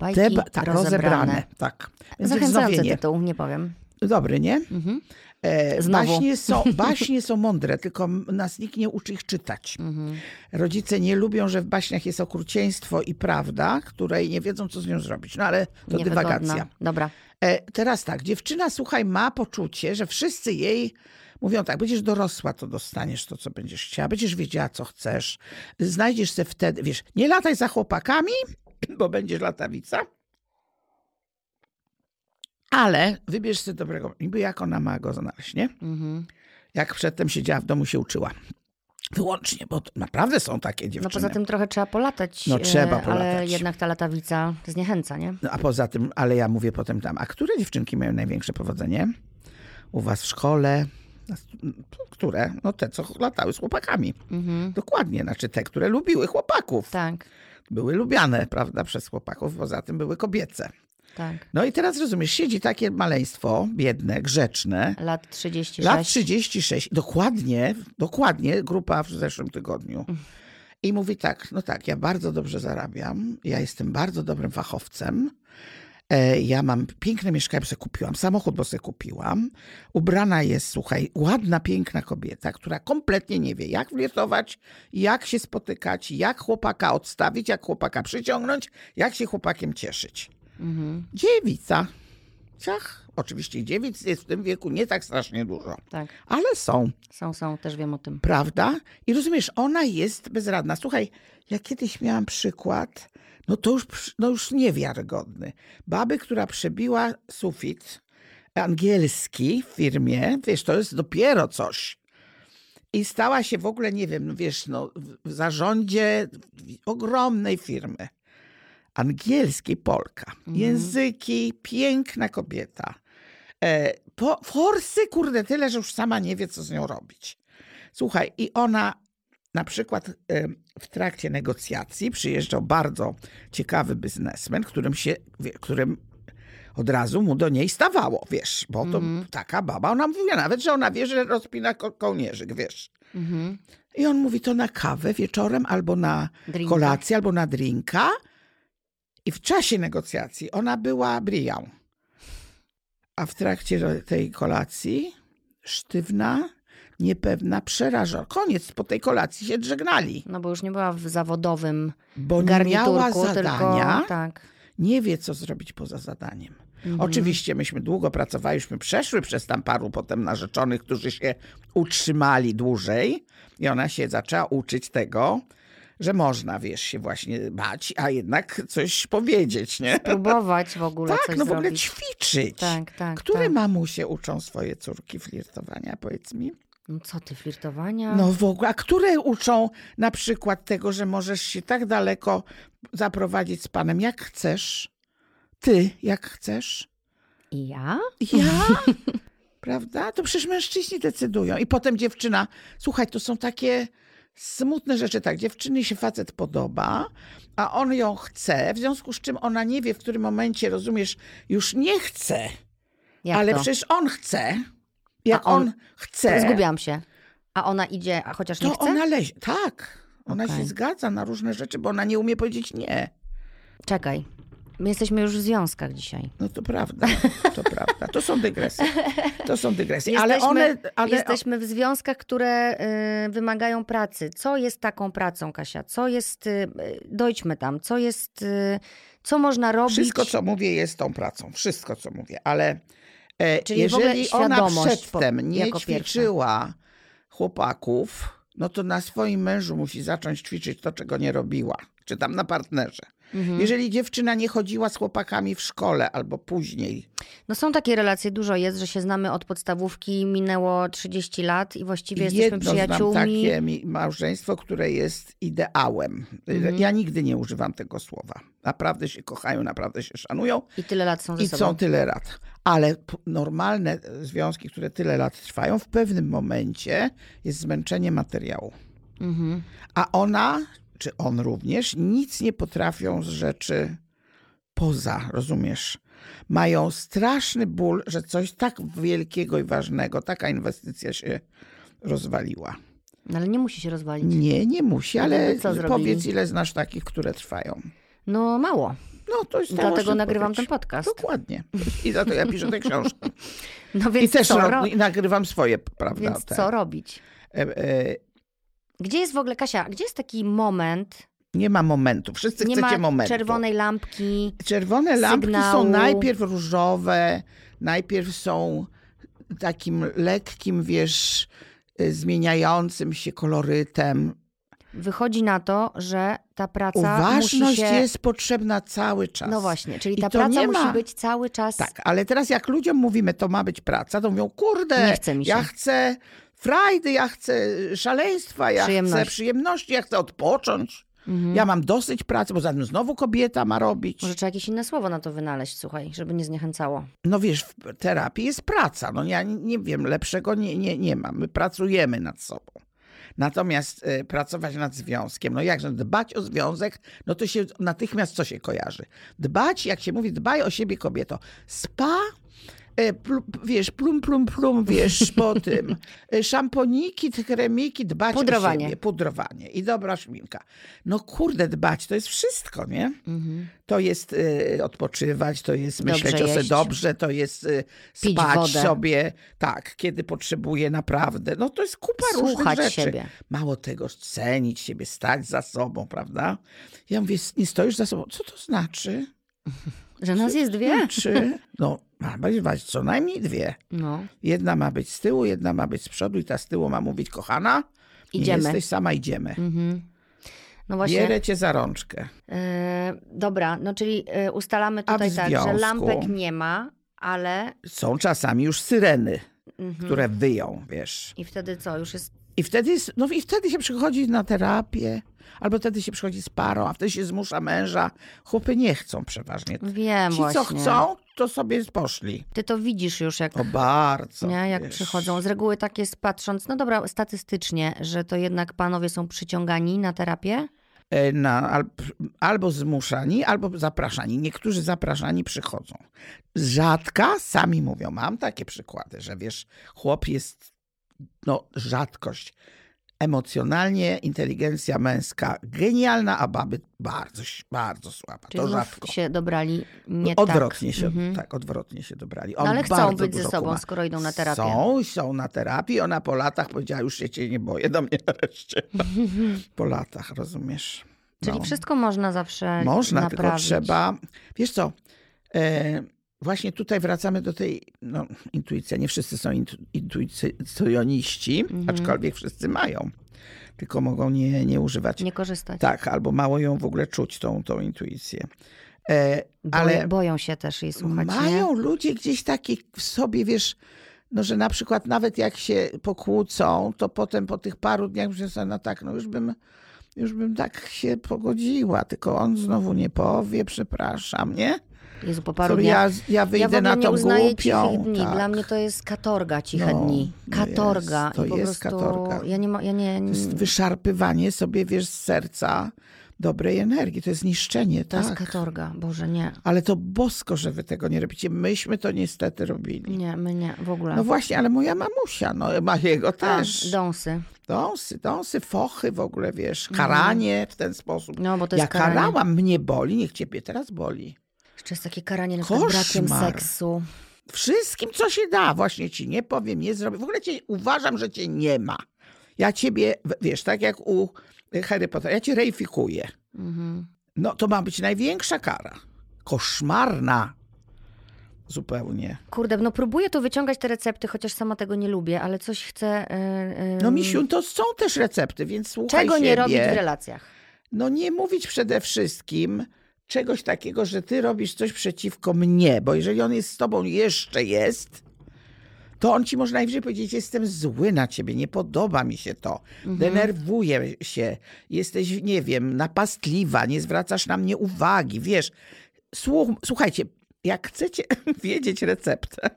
Bajki Te, tak, rozebrane. rozebrane. Tak. Więc Zachęcający tytuł, nie powiem. Dobry, nie? Mhm. E, baśnie, są, baśnie są mądre, tylko nas nikt nie uczy ich czytać. Mhm. Rodzice nie lubią, że w baśniach jest okrucieństwo i prawda, której nie wiedzą, co z nią zrobić. No ale to dywagacja. Dobra. E, teraz tak, dziewczyna, słuchaj, ma poczucie, że wszyscy jej mówią tak, będziesz dorosła, to dostaniesz to, co będziesz chciała, będziesz wiedziała, co chcesz, znajdziesz się wtedy, wiesz, nie lataj za chłopakami, bo będziesz latawica, ale wybierz sobie dobrego, niby jak ona ma go znaleźć, nie? Mhm. Jak przedtem siedziała w domu, się uczyła. Wyłącznie, bo naprawdę są takie dziewczyny. No poza tym trochę trzeba polatać. No trzeba polatać. Ale jednak ta latawica zniechęca, nie? No a poza tym, ale ja mówię potem tam, a które dziewczynki mają największe powodzenie? U was w szkole? Które? No te, co latały z chłopakami. Mhm. Dokładnie, znaczy te, które lubiły chłopaków. Tak. Były lubiane, prawda, przez chłopaków, poza tym były kobiece. Tak. No i teraz rozumiesz, siedzi takie maleństwo, biedne, grzeczne. Lat 36. Lat 36. Dokładnie, dokładnie, grupa w zeszłym tygodniu. Mm. I mówi tak, no tak, ja bardzo dobrze zarabiam, ja jestem bardzo dobrym fachowcem, ja mam piękne mieszkanie, bo sobie kupiłam, samochód, bo sobie kupiłam. Ubrana jest, słuchaj, ładna, piękna kobieta, która kompletnie nie wie, jak flirtować, jak się spotykać, jak chłopaka odstawić, jak chłopaka przyciągnąć, jak się chłopakiem cieszyć. Mhm. Dziewica. Ciach. Oczywiście dziewic jest w tym wieku nie tak strasznie dużo. Tak. Ale są. Są, są, też wiem o tym. Prawda? I rozumiesz, ona jest bezradna. Słuchaj, ja kiedyś miałam przykład, no to już, no już niewiarygodny. Baby, która przebiła sufit angielski w firmie, wiesz, to jest dopiero coś. I stała się w ogóle, nie wiem, wiesz, no, w zarządzie ogromnej firmy angielskiej Polka. Mhm. Języki, piękna kobieta. E, po, forsy, kurde, tyle, że już sama nie wie, co z nią robić. Słuchaj, i ona na przykład w trakcie negocjacji przyjeżdżał bardzo ciekawy biznesmen, którym się, którym od razu mu do niej stawało, wiesz, bo to mm. taka baba, ona mówiła nawet, że ona wie, że rozpina ko kołnierzyk, wiesz. Mm. I on mówi to na kawę wieczorem, albo na drinka. kolację, albo na drinka. I w czasie negocjacji ona była brią. A w trakcie tej kolacji sztywna, niepewna, przerażona. Koniec, po tej kolacji się żegnali. No bo już nie była w zawodowym Bo nie miała zadania, tylko, tak. nie wie, co zrobić poza zadaniem. Mhm. Oczywiście myśmy długo pracowaliśmy, przeszły przez tam paru potem narzeczonych, którzy się utrzymali dłużej i ona się zaczęła uczyć tego, że można, wiesz, się właśnie bać, a jednak coś powiedzieć, nie? Spróbować w ogóle Tak, coś no w ogóle zrobić. ćwiczyć. Tak, tak. Które tak. mamusie uczą swoje córki flirtowania, powiedz mi? No co ty, flirtowania? No w ogóle, a które uczą na przykład tego, że możesz się tak daleko zaprowadzić z panem, jak chcesz? Ty, jak chcesz? I ja? Ja? Prawda? To przecież mężczyźni decydują. I potem dziewczyna, słuchaj, to są takie smutne rzeczy. Tak, dziewczyny się facet podoba, a on ją chce, w związku z czym ona nie wie, w którym momencie, rozumiesz, już nie chce. Jak ale to? przecież on chce. Jak on, on, chce. Zgubiłam się. A ona idzie, a chociaż nie to chce? ona lezie. Tak. Ona okay. się zgadza na różne rzeczy, bo ona nie umie powiedzieć nie. Czekaj. My jesteśmy już w związkach dzisiaj. No to prawda, to prawda. To są dygresje. To są dygresje. Jesteśmy, ale one. Ale... Jesteśmy w związkach, które y, wymagają pracy. Co jest taką pracą, Kasia? Co jest. Y, dojdźmy tam. Co jest. Y, co można robić? Wszystko, co mówię, jest tą pracą. Wszystko, co mówię. Ale Czyli jeżeli ona przedtem nie ćwiczyła pierwsza. chłopaków, no to na swoim mężu musi zacząć ćwiczyć to, czego nie robiła. Czy tam na partnerze. Mhm. Jeżeli dziewczyna nie chodziła z chłopakami w szkole albo później. No są takie relacje, dużo jest, że się znamy od podstawówki, minęło 30 lat i właściwie jesteśmy Jedno przyjaciółmi. Znam takie małżeństwo, które jest ideałem. Mhm. Ja nigdy nie używam tego słowa. Naprawdę się kochają, naprawdę się szanują. I tyle lat są ze I sobą. są tyle lat. Ale normalne związki, które tyle lat trwają, w pewnym momencie jest zmęczenie materiału. Mhm. A ona czy on również, nic nie potrafią z rzeczy poza, rozumiesz? Mają straszny ból, że coś tak wielkiego i ważnego, taka inwestycja się rozwaliła. No ale nie musi się rozwalić. Nie, nie musi, ale powiedz, ile znasz takich, które trwają. No mało. No, to jest Dlatego nagrywam ten podcast. Dokładnie. I za to ja piszę tę książkę. No więc I też co ro... nagrywam swoje, prawda? Więc co robić? E, e, gdzie jest w ogóle, Kasia, gdzie jest taki moment, nie ma momentu. Wszyscy nie chcecie ma momentu. czerwonej lampki. Czerwone lampki sygnału. są najpierw różowe, najpierw są takim lekkim, wiesz, y, zmieniającym się kolorytem. Wychodzi na to, że ta praca. Uważność musi się... jest potrzebna cały czas. No właśnie, czyli ta praca musi być cały czas. Tak, ale teraz jak ludziom mówimy, to ma być praca, to mówią, kurde, nie chce mi się. ja chcę frajdy, ja chcę szaleństwa, ja Przyjemność. chcę przyjemności, ja chcę odpocząć. Mhm. Ja mam dosyć pracy, bo zatem znowu kobieta ma robić. Może trzeba jakieś inne słowo na to wynaleźć, słuchaj, żeby nie zniechęcało. No wiesz, w terapii jest praca. No ja nie wiem, lepszego nie, nie, nie mam. My pracujemy nad sobą. Natomiast y, pracować nad związkiem, no jakże dbać o związek, no to się natychmiast co się kojarzy? Dbać, jak się mówi, dbaj o siebie kobieto. Spa E, wiesz, plum, plum, plum, wiesz, po tym. E, szamponiki, kremiki, dbać pudrowanie. o siebie. Pudrowanie. I dobra szminka. No kurde, dbać to jest wszystko, nie? Mhm. To jest y, odpoczywać, to jest dobrze myśleć o sobie dobrze, to jest y, spać sobie, tak, kiedy potrzebuję naprawdę. No to jest kupa Słuchać różnych rzeczy. Siebie. Mało tego, cenić siebie, stać za sobą, prawda? Ja mówię, nie stoisz za sobą. Co to znaczy? Że nas jest dwie? Trzy. No, ma być co najmniej dwie. No. Jedna ma być z tyłu, jedna ma być z przodu i ta z tyłu ma mówić, kochana, idziemy. jesteś sama, idziemy. Mhm. No właśnie. Bierę cię za rączkę. E, dobra, no czyli e, ustalamy tutaj tak, że lampek nie ma, ale... Są czasami już syreny, mhm. które wyją, wiesz. I wtedy co, już jest... I wtedy, no i wtedy się przychodzi na terapię. Albo wtedy się przychodzi z parą, a wtedy się zmusza męża. Chłopy nie chcą przeważnie. Wiem Ci, właśnie. co chcą, to sobie poszli. Ty to widzisz już, jak, o, bardzo, nie, jak przychodzą. Z reguły tak jest patrząc, no dobra, statystycznie, że to jednak panowie są przyciągani na terapię? E, na, albo zmuszani, albo zapraszani. Niektórzy zapraszani przychodzą. Rzadka, sami mówią, mam takie przykłady, że wiesz, chłop jest no, rzadkość emocjonalnie inteligencja męska genialna, a baby bardzo, bardzo słaba. Czyli to rzadko. się dobrali nie odwrotnie tak. Się, mhm. Tak, odwrotnie się dobrali. On no ale chcą być ze sobą, kuma. skoro idą na terapię. Są, są na terapii. Ona po latach powiedziała, już się cię nie boję, do mnie nareszcie. po latach, rozumiesz? Czyli no. wszystko można zawsze Można, naprawić. tylko trzeba... Wiesz co... E, właśnie tutaj wracamy do tej no, intuicji. Nie wszyscy są intu, intuicjoniści, mhm. aczkolwiek wszyscy mają. Tylko mogą nie, nie używać. Nie korzystać. Tak, albo mało ją w ogóle czuć, tą, tą intuicję. E, ale boją się też jej słuchać. Mają nie? ludzie gdzieś taki w sobie, wiesz, no, że na przykład nawet jak się pokłócą, to potem po tych paru dniach myślę sobie, no tak, no już bym, już bym tak się pogodziła, tylko on znowu nie powie, przepraszam, nie? Jezu, po paru dniach. Ja, ja wyjdę ja na tą głupią. dni. Tak. Dla mnie to jest katorga ciche no, dni. Katorga. Jest, to I po jest prostu katorga. Ja nie, ja nie... To jest wyszarpywanie sobie, wiesz, z serca dobrej energii. To jest niszczenie, to tak. To jest katorga, Boże, nie. Ale to bosko, że wy tego nie robicie. Myśmy to niestety robili. Nie, my nie, w ogóle. No właśnie, ale moja mamusia, no ma jego też. A, dąsy. Dąsy, dąsy, fochy w ogóle, wiesz, karanie mm. w ten sposób. No, bo to jest ja karanie. karałam, mnie boli, niech ciebie teraz boli. Jeszcze jest takie karanie na przykład brakiem seksu. Wszystkim, co się da. Właśnie ci nie powiem, nie zrobię. W ogóle cię, uważam, że cię nie ma. Ja ciebie, wiesz, tak jak u Harry Pottera, ja cię rejfikuję. Mhm. No to ma być największa kara. Koszmarna. Zupełnie. Kurde, no próbuję tu wyciągać te recepty, chociaż sama tego nie lubię, ale coś chcę... Yy, No misiu, to są też recepty, więc słuchaj Czego siebie. nie robić w relacjach? No nie mówić przede wszystkim czegoś takiego, że ty robisz coś przeciwko mnie, bo jeżeli on jest z tobą, jeszcze jest, to on ci może najwyżej powiedzieć, jestem zły na ciebie, nie podoba mi się to, mhm. denerwuję się, jesteś, nie wiem, napastliwa, nie zwracasz na mnie uwagi, wiesz. Słuch, słuchajcie, jak chcecie wiedzieć receptę,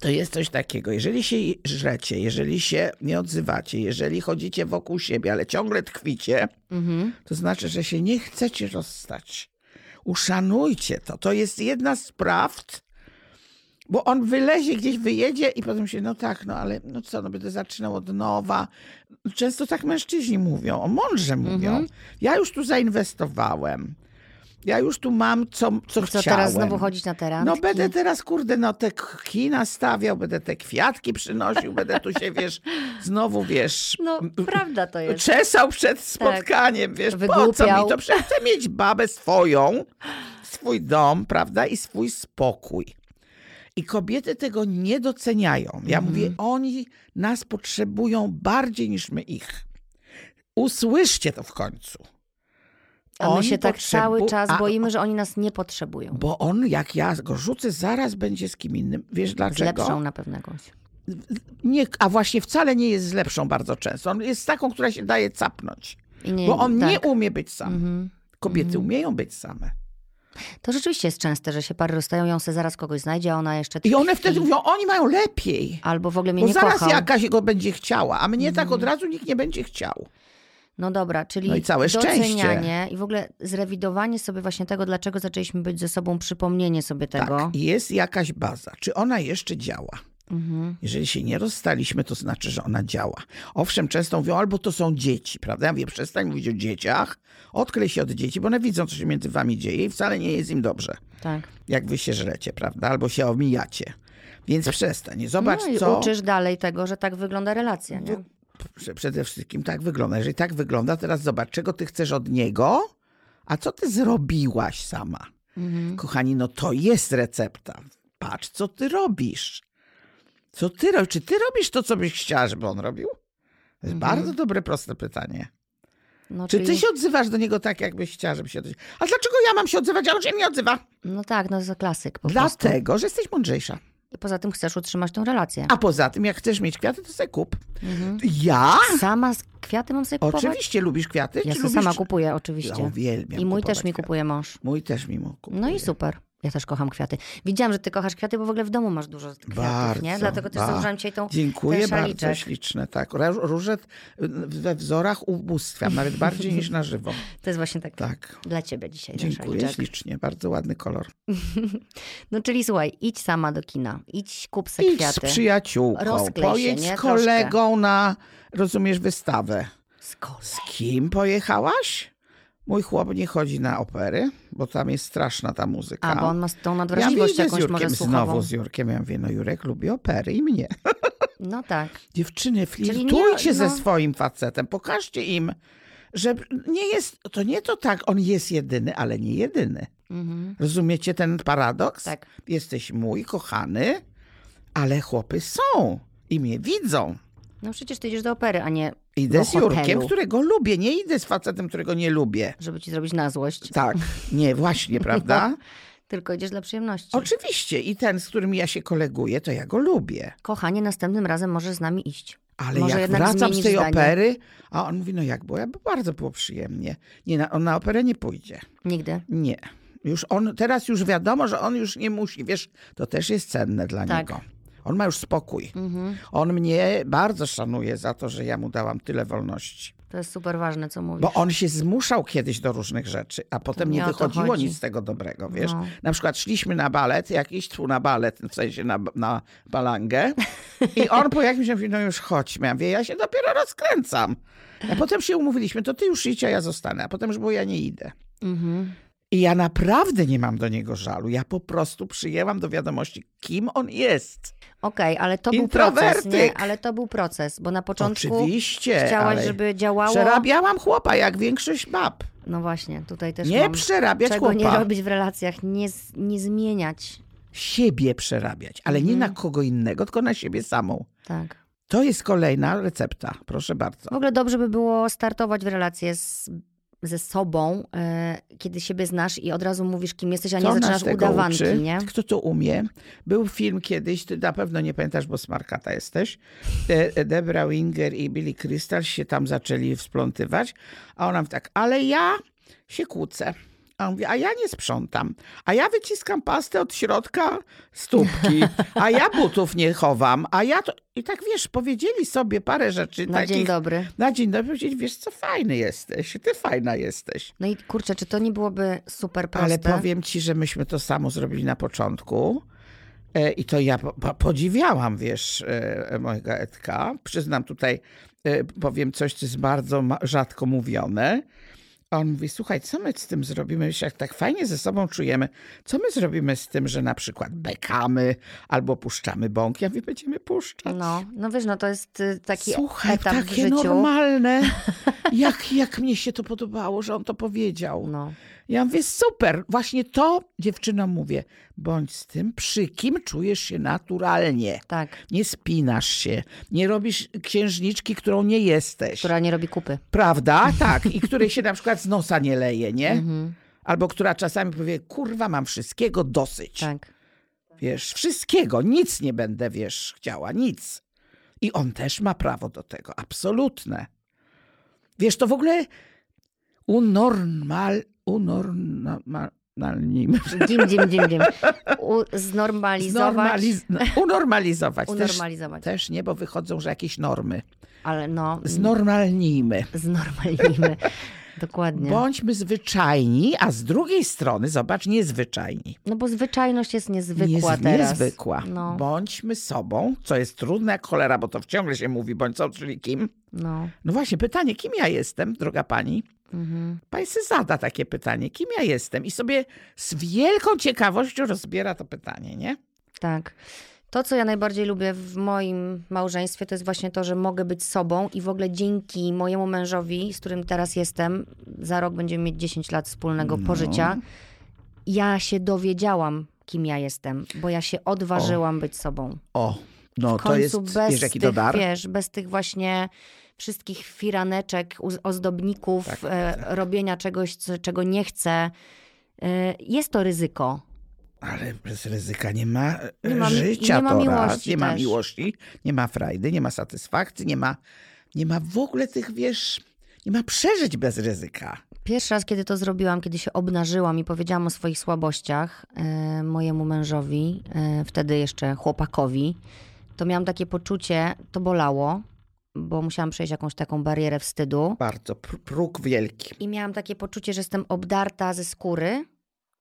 to jest coś takiego. Jeżeli się żrecie, jeżeli się nie odzywacie, jeżeli chodzicie wokół siebie, ale ciągle tkwicie, mhm. to znaczy, że się nie chcecie rozstać. Uszanujcie to. To jest jedna z prawd, bo on wylezie, gdzieś wyjedzie i potem się, no tak, no ale no co, no będę zaczynał od nowa. Często tak mężczyźni mówią, o mądrze mówią. Mhm. Ja już tu zainwestowałem. Ja już tu mam, co, co, co chciałem. teraz znowu chodzić na teren? No będę teraz, kurde, no te kina stawiał, będę te kwiatki przynosił, będę tu się, wiesz, znowu, wiesz... No, prawda to jest. Czesał przed tak. spotkaniem, tak. wiesz, Wygłupiał. po co mi to? Przecież chcę mieć babę swoją, swój dom, prawda, i swój spokój. I kobiety tego nie doceniają. Ja mhm. mówię, oni nas potrzebują bardziej niż my ich. Usłyszcie to w końcu. A my się tak potrzebu... cały czas boimy, że oni nas nie potrzebują. Bo on, jak ja go rzucę, zaraz będzie z kim innym. Wiesz dlaczego? Z lepszą na pewno jakąś. Nie, a właśnie wcale nie jest z lepszą bardzo często. On jest taką, która się daje capnąć. Nie, bo on tak. nie umie być sam. Mhm. Kobiety mhm. umieją być same. To rzeczywiście jest częste, że się pary rozstają, ją se zaraz kogoś znajdzie, a ona jeszcze I one wtedy mówią, oni mają lepiej. Albo w ogóle mnie Bo nie zaraz kochał. jakaś go będzie chciała, a mnie tak od razu nikt nie będzie chciał. No dobra, czyli No i całe docenianie i w ogóle zrewidowanie sobie właśnie tego, dlaczego zaczęliśmy być ze sobą, przypomnienie sobie tego. Tak, jest jakaś baza. Czy ona jeszcze działa? Mhm. Jeżeli się nie rozstaliśmy, to znaczy, że ona działa. Owszem, często mówią, albo to są dzieci, prawda? Ja mówię, przestań mówić o dzieciach, odklej się od dzieci, bo one widzą, co się między wami dzieje i wcale nie jest im dobrze. Tak. Jak wy się żrecie, prawda? Albo się omijacie. Więc przestań. Zobacz, no i co... uczysz dalej tego, że tak wygląda relacja, nie? Prze- Przede wszystkim tak wygląda. Jeżeli tak wygląda, teraz zobacz, czego ty chcesz od niego, a co ty zrobiłaś sama. Mhm. Kochani, no to jest recepta. Patrz, co ty robisz. Co ty robisz? Czy ty robisz to, co byś chciała, żeby on robił? To jest bardzo dobre, proste pytanie. No, Czy czyli- ty się odzywasz do niego tak, jakbyś chciała, żeby się odzywał? A dlaczego ja mam się odzywać, a on się nie odzywa? No tak, no to klasyk po prostu. Dlatego, że jesteś mądrzejsza. Poza tym chcesz utrzymać tą relację. A poza tym, jak chcesz mieć kwiaty, to sobie kup. Mhm. Ja? Sama z kwiaty mam sobie kupować? Oczywiście lubisz kwiaty? Ja sobie lubisz... sama kupuję, oczywiście. Ja uwielbiam I mój też mi kwiaty. kupuje mąż. Mój też mi mu kupuje. No i super. Ja też kocham kwiaty. Widziałam, że ty kochasz kwiaty, bo w ogóle w domu masz dużo kwiatów, Bardzo, nie? Dlatego też założyłam dzisiaj tą Dziękuję ten bardzo, śliczne, tak. Ró- Róże we wzorach ubóstwia, nawet bardziej niż na żywo. To jest właśnie tak, Tak. dla ciebie dzisiaj Dziękuję ślicznie, bardzo ładny kolor. No czyli słuchaj, idź sama do kina, idź kup se Idź z kwiaty. przyjaciółką, Rozklej się, pojedź nie? z kolegą na, rozumiesz, wystawę. Z. Z kim pojechałaś? Mój chłop nie chodzi na opery, bo tam jest straszna ta muzyka. A, bo on ma tą ja nadwrażliwość z jakąś może Jurkiem, słuchową. znowu z Jurkiem. Ja mówię, no Jurek lubi opery i mnie. No tak. Dziewczyny, nie- flirtujcie ze no- swoim facetem. Pokażcie im, że nie jest, to nie to tak, on jest jedyny, ale nie jedyny. Mhm. Rozumiecie ten paradoks? Tak. Jesteś mój kochany, ale chłopy są i mnie widzą. No przecież ty idziesz do opery, a nie Idę do z Jurkiem, którego lubię, nie idę z facetem, którego nie lubię. żeby ci zrobić na złość. Tak, nie, właśnie, prawda? Tylko idziesz dla przyjemności. Oczywiście i ten, z którym ja się koleguję, to ja go lubię. Kochanie, następnym razem możesz z nami iść. Ale Może jak wracam z tej zdanie. opery, a on mówi, no jak było? Ja, bardzo było przyjemnie. Nie, na, on na operę nie pójdzie. Nigdy. Nie. Już on, teraz już wiadomo, że on już nie musi. Wiesz, to też jest cenne dla Tak. niego. On ma już spokój. Mhm. On mnie bardzo szanuje za to, że ja mu dałam tyle wolności. To jest super ważne, co mówisz. Bo on się zmuszał kiedyś do różnych rzeczy, a potem nie nie wychodziło chodzi. nic z tego dobrego, wiesz. No. Na przykład szliśmy na balet, jakiś tu na balet, w sensie na, na balangę i on po jakimś mówi, no już chodźmy. Ja mówię, ja się dopiero rozkręcam. A potem się umówiliśmy, to ty już idź, a ja zostanę. A potem już było, ja nie idę. Mhm. I ja naprawdę nie mam do niego żalu. Ja po prostu przyjęłam do wiadomości, kim on jest. Okej, ale to był proces, nie? Ale to był proces, bo na początku Oczywiście, chciałaś, żeby działało... przerabiałam chłopa, jak większość bab. No właśnie, tutaj też Nie mam... przerabiać Czego nie chłopa. robić w relacjach, nie, nie zmieniać. Siebie przerabiać, ale nie Mhm. na kogo innego, tylko na siebie samą. Tak. To jest kolejna recepta, proszę bardzo. W ogóle dobrze by było startować w relacje z, ze sobą, e, kiedy siebie znasz i od razu mówisz, kim jesteś, a nie nas zaczynasz udawanki, uczy? nie? Kto to umie? Był film kiedyś, ty na pewno nie pamiętasz, bo smarkata jesteś. De- Debra Winger i Billy Crystal się tam zaczęli wsplątywać, a ona tak, ale ja się kłócę. A on mówi, a ja nie sprzątam, a ja wyciskam pastę od środka stópki, a ja butów nie chowam, a ja to... I tak wiesz, powiedzieli sobie parę rzeczy Na takich... dzień dobry. Na dzień dobry powiedzieli, wiesz co, fajny jesteś, ty fajna jesteś. No i kurczę, czy to nie byłoby super proste? Ale powiem ci, że myśmy to samo zrobili na początku. E, I to ja po, po, podziwiałam, wiesz, e, mojego Edka. Przyznam tutaj, e, powiem coś, co jest bardzo rzadko mówione. A on mówi, słuchaj, co my z tym zrobimy? My się jak tak fajnie ze sobą czujemy. Co my zrobimy z tym, że na przykład bekamy albo puszczamy bąk? Ja mówię, będziemy puszczać. No, no wiesz, no to jest y, taki Słuchaj, etap w takie życiu. normalne. Jak, jak mnie się to podobało, że on to powiedział. No. Ja mówię, super, właśnie to dziewczynom mówię. Bądź z tym, przy kim czujesz się naturalnie. Tak, Nie spinasz się, nie robisz księżniczki, którą nie jesteś. która nie robi kupy. Prawda? Tak. I której się na przykład z nosa nie leje, nie? Mhm, Albo która czasami powie, kurwa, mam wszystkiego dosyć. tak. Wiesz, wszystkiego, nic nie będę, wiesz, chciała, nic. I on też ma prawo do tego, absolutne. Wiesz, to w ogóle unormal, unormal, Znormalnijmy. Dzim, dzim, dzim, dzim. U, znormalizować. Znormaliz- unormalizować. Unormalizować. Też, też nie, bo wychodzą, że jakieś normy. Ale no. Znormalnijmy. Znormalnijmy. Dokładnie. Bądźmy zwyczajni, a z drugiej strony, zobacz, niezwyczajni. No bo zwyczajność jest niezwykła Niez, teraz. Niezwykła. No. Bądźmy sobą, co jest trudne jak cholera, bo to ciągle się mówi, bądź co, czyli kim? No. No właśnie, pytanie, kim ja jestem, droga pani? Mhm. Sobie zada takie pytanie, kim ja jestem? I sobie z wielką ciekawością rozbiera to pytanie, nie? Tak. To, co ja najbardziej lubię w moim małżeństwie, to jest właśnie to, że mogę być sobą i w ogóle dzięki mojemu mężowi, z którym teraz jestem, za rok będziemy mieć 10 lat wspólnego No. pożycia, ja się dowiedziałam, kim ja jestem, bo ja się odważyłam być sobą. O, no W to jest, bez wiesz jaki tych, to dar? wiesz, bez tych właśnie wszystkich firaneczek, ozdobników, Tak, e, robienia czegoś, czego nie chcę. E, jest to ryzyko. Ale bez ryzyka nie ma, e, Nie ma życia nie ma to miłości raz, nie ma miłości, nie ma frajdy, nie ma satysfakcji, nie ma, nie ma w ogóle tych, wiesz, nie ma przeżyć bez ryzyka. Pierwszy raz, kiedy to zrobiłam, kiedy się obnażyłam i powiedziałam o swoich słabościach e, mojemu mężowi, e, wtedy jeszcze chłopakowi, to miałam takie poczucie, to bolało, bo musiałam przejść jakąś taką barierę wstydu. Bardzo, pr- próg wielki. I miałam takie poczucie, że jestem obdarta ze skóry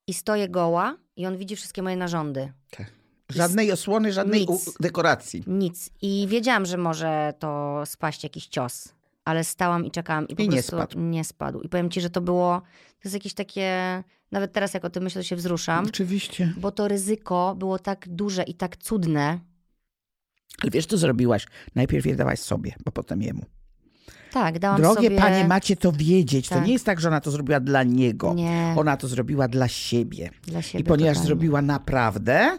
i stoję goła i on widzi wszystkie moje narządy. Tak. Żadnej osłony, żadnej Nic. dekoracji. Nic. I wiedziałam, że może to spaść jakiś cios. Ale stałam i czekałam i po I nie prostu spadł. nie spadł. I powiem ci, że to było, to jest jakieś takie, nawet teraz jak o tym myślę, to się wzruszam, Oczywiście. bo to ryzyko było tak duże i tak cudne. Ale wiesz, co zrobiłaś? Najpierw je dałaś sobie, bo potem jemu. Tak, dałam Drogie sobie... panie, macie to wiedzieć. To Tak. nie jest tak, że ona to zrobiła dla niego. Nie, Ona to zrobiła dla siebie. dla siebie I ponieważ totalnie. zrobiła naprawdę,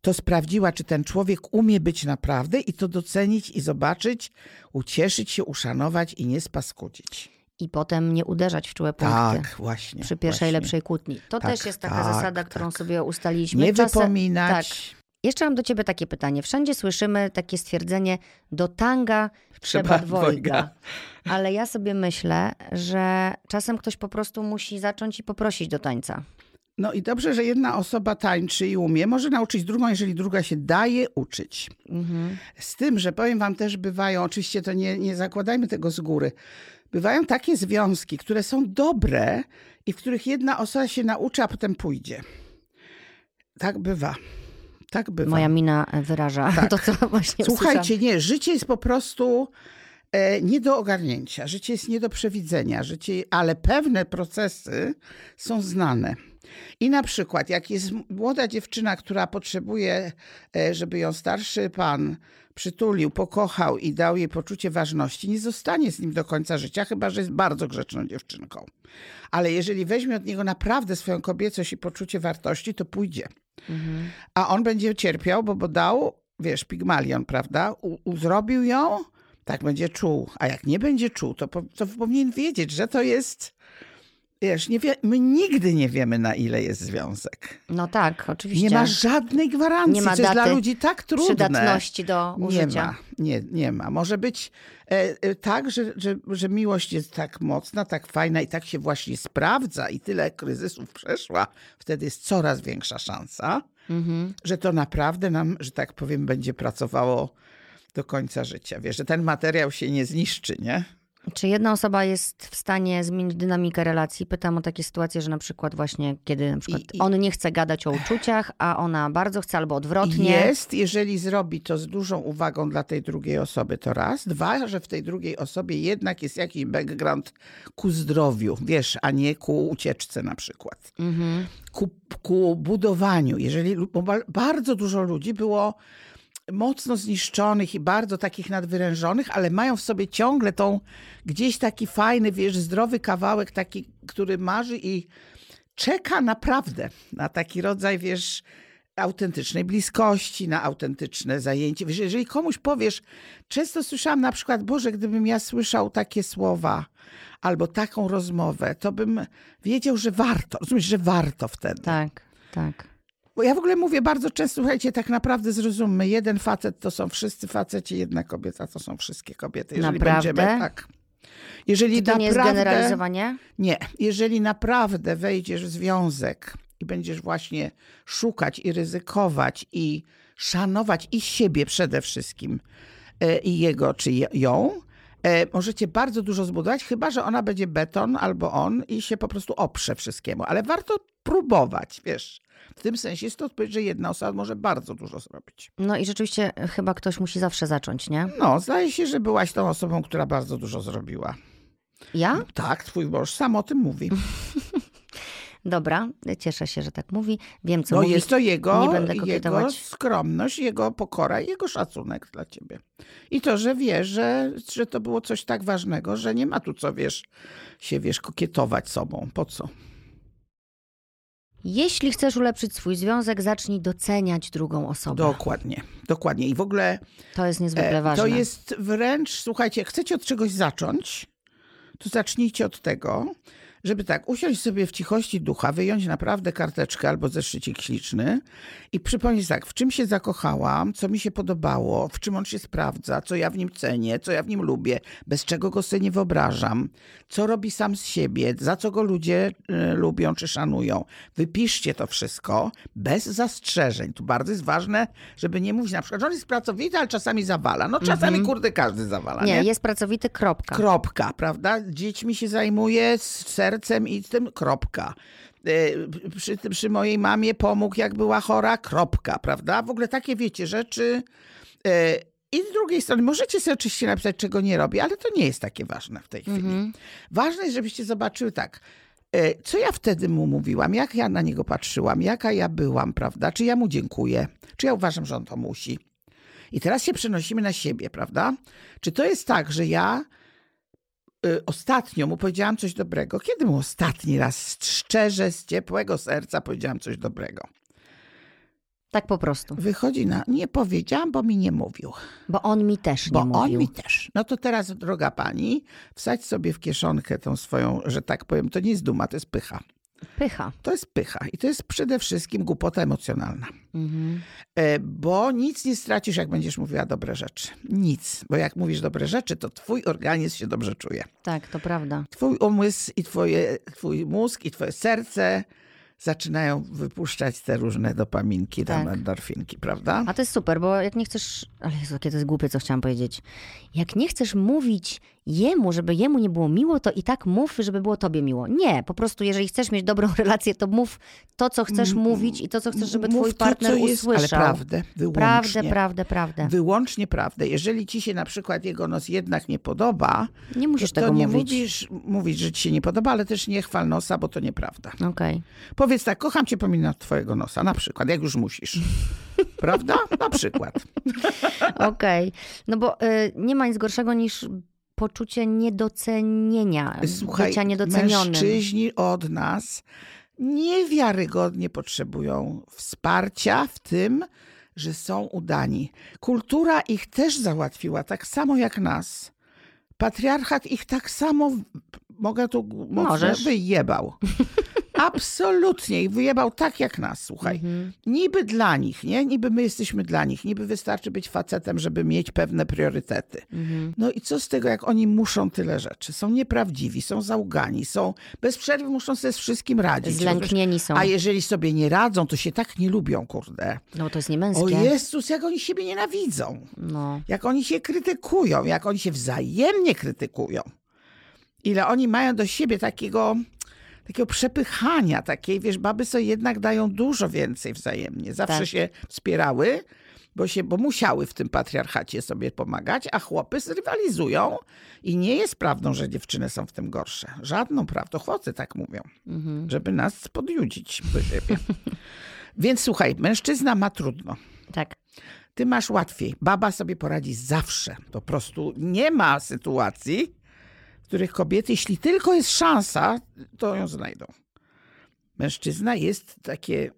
to sprawdziła, czy ten człowiek umie być naprawdę i to docenić i zobaczyć, ucieszyć się, uszanować i nie spaskudzić. I potem nie uderzać w czułe punkty. Tak, właśnie. Przy pierwszej właśnie. lepszej kłótni. To Tak, też jest taka tak, zasada, tak. którą sobie ustaliliśmy. Nie Czasem- wypominać. Jeszcze mam do ciebie takie pytanie. Wszędzie słyszymy takie stwierdzenie, do tanga trzeba, Trzeba dwojga. dwojga. Ale ja sobie myślę, że czasem ktoś po prostu musi zacząć i poprosić do tańca. No i dobrze, że jedna osoba tańczy i umie. Może nauczyć drugą, jeżeli druga się daje uczyć. Mhm. Z tym, że powiem wam też bywają, oczywiście to nie, nie zakładajmy tego z góry, bywają takie związki, które są dobre i w których jedna osoba się nauczy, a potem pójdzie. Tak bywa. Tak bywa. Moja mina wyraża Tak. to, co właśnie Słuchajcie, nie, życie jest po prostu e, nie do ogarnięcia, życie jest nie do przewidzenia, życie, ale pewne procesy są znane. I na przykład, jak jest młoda dziewczyna, która potrzebuje, e, żeby ją starszy pan przytulił, pokochał i dał jej poczucie ważności, nie zostanie z nim do końca życia, chyba że jest bardzo grzeczną dziewczynką. Ale jeżeli weźmie od niego naprawdę swoją kobiecość i poczucie wartości, to pójdzie. A on będzie cierpiał, bo, bo dał, wiesz, pigmalion, prawda? U, uzrobił ją, tak będzie czuł. A jak nie będzie czuł, to, po, to powinien wiedzieć, że to jest. Wiesz, nie wie, my nigdy nie wiemy, na ile jest związek. No tak, oczywiście. Nie ma żadnej gwarancji. Nie ma to jest dla ludzi tak trudne. przydatności do Nie użycia. ma, nie, nie ma. Może być e, e, tak, że, że, że miłość jest tak mocna, tak fajna i tak się właśnie sprawdza i tyle kryzysów przeszła, wtedy jest coraz większa szansa, Mhm. że to naprawdę nam, że tak powiem, będzie pracowało do końca życia. Wiesz, że ten materiał się nie zniszczy, nie? Czy jedna osoba jest w stanie zmienić dynamikę relacji? Pytam o takie sytuacje, że na przykład właśnie kiedy na przykład I- i- on nie chce gadać o uczuciach, a ona bardzo chce albo odwrotnie. Jest, jeżeli zrobi to z dużą uwagą dla tej drugiej osoby, to raz. Dwa, że w tej drugiej osobie jednak jest jakiś background ku zdrowiu, wiesz, a nie ku ucieczce na przykład. Mhm. Ku, ku budowaniu. Jeżeli bardzo dużo ludzi było mocno zniszczonych i bardzo takich nadwyrężonych, ale mają w sobie ciągle tą gdzieś taki fajny, wiesz, zdrowy kawałek, taki, który marzy i czeka naprawdę na taki rodzaj, wiesz, autentycznej bliskości, na autentyczne zajęcie. Wiesz, jeżeli komuś powiesz, często słyszałam na przykład, Boże, gdybym ja słyszał takie słowa albo taką rozmowę, to bym wiedział, że warto, rozumiesz, że warto wtedy. Tak, tak. Bo ja w ogóle mówię bardzo często, słuchajcie, tak naprawdę zrozummy, jeden facet to są wszyscy faceci, jedna kobieta to są wszystkie kobiety. Jeżeli Naprawdę? będziemy tak. Jeżeli Czy to naprawdę, nie jest generalizowanie? Nie. Jeżeli naprawdę wejdziesz w związek i będziesz właśnie szukać i ryzykować i szanować i siebie przede wszystkim, e, i jego czy ją, e, możecie bardzo dużo zbudować, chyba że ona będzie beton albo on i się po prostu oprze wszystkiemu. Ale warto próbować, wiesz. W tym sensie jest to odpowiedź, że jedna osoba może bardzo dużo zrobić. No i rzeczywiście chyba ktoś musi zawsze zacząć, nie? No, zdaje się, że byłaś tą osobą, która bardzo dużo zrobiła. Ja? Tak, twój mąż sam o tym mówi. Dobra, cieszę się, że tak mówi. Wiem, co no mówi. jest to jego, jego skromność, jego pokora i jego szacunek dla ciebie. I to, że wie, że, że to było coś tak ważnego, że nie ma tu co, wiesz, się, wiesz, kokietować sobą. Po co? Jeśli chcesz ulepszyć swój związek, zacznij doceniać drugą osobę. Dokładnie, dokładnie. I w ogóle. To jest niezwykle e, ważne. To jest wręcz, słuchajcie, jak chcecie od czegoś zacząć, to zacznijcie od tego, żeby tak usiąść sobie w cichości ducha, wyjąć naprawdę karteczkę albo zeszycik śliczny i przypomnieć tak, w czym się zakochałam, co mi się podobało, w czym on się sprawdza, co ja w nim cenię, co ja w nim lubię, bez czego go sobie nie wyobrażam, co robi sam z siebie, za co go ludzie y, lubią czy szanują. Wypiszcie to wszystko bez zastrzeżeń. Tu bardzo jest ważne, żeby nie mówić na przykład, że on jest pracowity, ale czasami zawala. No czasami, mhm. kurde, każdy zawala. Nie, nie, jest pracowity, kropka. Kropka, prawda? Dziećmi się zajmuje, ser sercem i tym kropka. E, przy, przy mojej mamie pomógł, jak była chora, kropka, prawda? W ogóle takie, wiecie, rzeczy. E, I z drugiej strony, możecie sobie oczywiście napisać, czego nie robi, ale to nie jest takie ważne w tej chwili. Mhm. Ważne jest, żebyście zobaczyły tak, e, co ja wtedy mu mówiłam, jak ja na niego patrzyłam, jaka ja byłam, prawda? Czy ja mu dziękuję, czy ja uważam, że on to musi. I teraz się przenosimy na siebie, prawda? Czy to jest tak, że ja ostatnio mu powiedziałam coś dobrego. Kiedy mu ostatni raz szczerze, z ciepłego serca powiedziałam coś dobrego? Tak po prostu. Wychodzi na, nie powiedziałam, bo mi nie mówił. Bo on mi też nie bo mówił. Bo on mi też. No to teraz, droga pani, wsadź sobie w kieszonkę tą swoją, że tak powiem, to nie jest duma, to jest pycha. Pycha. To jest pycha i to jest przede wszystkim głupota emocjonalna. Mhm. E, bo nic nie stracisz, jak będziesz mówiła dobre rzeczy. Nic. Bo jak mówisz dobre rzeczy, to twój organizm się dobrze czuje. Tak, to prawda. Twój umysł i twoje, twój mózg i twoje serce zaczynają wypuszczać te różne dopaminki, tak. tam endorfinki, prawda? A to jest super, bo jak nie chcesz... Ale Jezu, jakie to jest głupie, co chciałam powiedzieć. Jak nie chcesz mówić jemu, żeby jemu nie było miło, to i tak mów, żeby było tobie miło. Nie, po prostu jeżeli chcesz mieć dobrą relację, to mów to, co chcesz mówić i to, co chcesz, żeby mów twój partner to, usłyszał. Jest, ale prawdę, wyłącznie. Prawdę, prawdę, prawdę. Wyłącznie prawdę. Jeżeli ci się na przykład jego nos jednak nie podoba, nie musisz to, tego nie mówić. mówisz mówić, że ci się nie podoba, ale też nie chwal nosa, bo to nieprawda. Okay. Powiedz tak, kocham cię pomimo twojego nosa, na przykład, jak już musisz. Prawda? Na przykład. Okej. Okay. No bo y, nie ma nic gorszego niż poczucie niedocenienia, Słuchaj, bycia niedocenionym. mężczyźni od nas niewiarygodnie potrzebują wsparcia w tym, że są udani. Kultura ich też załatwiła, tak samo jak nas. Patriarchat ich tak samo, mogę tu mocno, wyjebał. Absolutnie. I wyjebał tak jak nas, słuchaj. Mhm. Niby dla nich, nie? Niby my jesteśmy dla nich. Niby wystarczy być facetem, żeby mieć pewne priorytety. Mhm. No i co z tego, jak oni muszą tyle rzeczy? Są nieprawdziwi, są załgani, są bez przerwy muszą sobie z wszystkim radzić. Zlęknieni są. A jeżeli sobie nie radzą, to się tak nie lubią, kurde. No to jest niemęskie. O Jezus, jak oni siebie nienawidzą. No. Jak oni się krytykują, jak oni się wzajemnie krytykują. Ile oni mają do siebie takiego takiego przepychania takiej, wiesz, baby sobie jednak dają dużo więcej wzajemnie. Zawsze tak. się wspierały, bo, się, bo musiały w tym patriarchacie sobie pomagać, a chłopy zrywalizują i nie jest prawdą, że dziewczyny są w tym gorsze. Żadną prawdą. Chłopcy tak mówią, mhm. żeby nas podjudzić. Więc słuchaj, mężczyzna ma trudno. Tak. Ty masz łatwiej. Baba sobie poradzi zawsze. Po prostu nie ma sytuacji, których kobiety, jeśli tylko jest szansa, to ją znajdą. Mężczyzna jest takie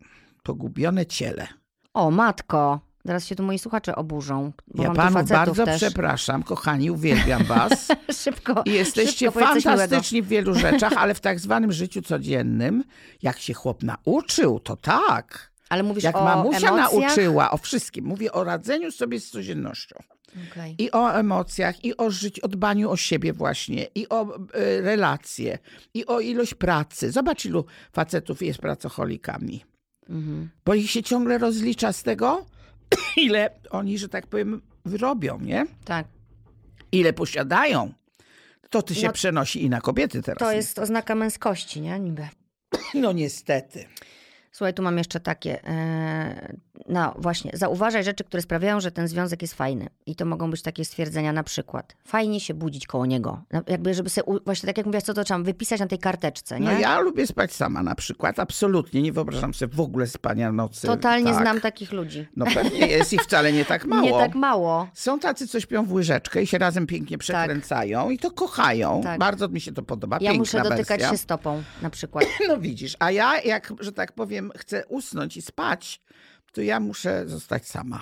pogubione ciele. O, matko. Zaraz się tu moi słuchacze oburzą. ja panu bardzo też. przepraszam, kochani, uwielbiam was. szybko. I jesteście szybko, fantastyczni w wielu rzeczach, ale w tak zwanym życiu codziennym, jak się chłop nauczył, to tak. Ale mówisz jak o mamusia emocjach? nauczyła o wszystkim. Mówię o radzeniu sobie z codziennością. Okay. I o emocjach, i o życiu, o dbaniu o siebie właśnie, i o y, relacje, i o ilość pracy. Zobacz, ilu facetów jest pracocholikami. Mhm. Bo ich się ciągle rozlicza z tego, ile oni, że tak powiem, wyrobią, nie? Tak. Ile posiadają. To ty się no, przenosi i na kobiety teraz. To jest oznaka męskości, nie? Niby. No niestety. Słuchaj, tu mam jeszcze takie. No właśnie, zauważaj rzeczy, które sprawiają, że ten związek jest fajny. I to mogą być takie stwierdzenia na przykład. Fajnie się budzić koło niego. No, jakby, żeby sobie, właśnie tak jak mówiłaś, co to trzeba wypisać na tej karteczce, nie? No ja lubię spać sama na przykład. Absolutnie. Nie wyobrażam sobie w ogóle spania nocy. Totalnie tak. znam takich ludzi. No pewnie jest ich wcale nie tak mało. Nie tak mało. Są tacy, co śpią w łyżeczkę i się razem pięknie przekręcają tak. i to kochają. Tak. Bardzo mi się to podoba. Ja muszę dotykać bestia. się stopą na przykład. No widzisz, a ja jak, że tak powiem, chcę usnąć i spać, to ja muszę zostać sama.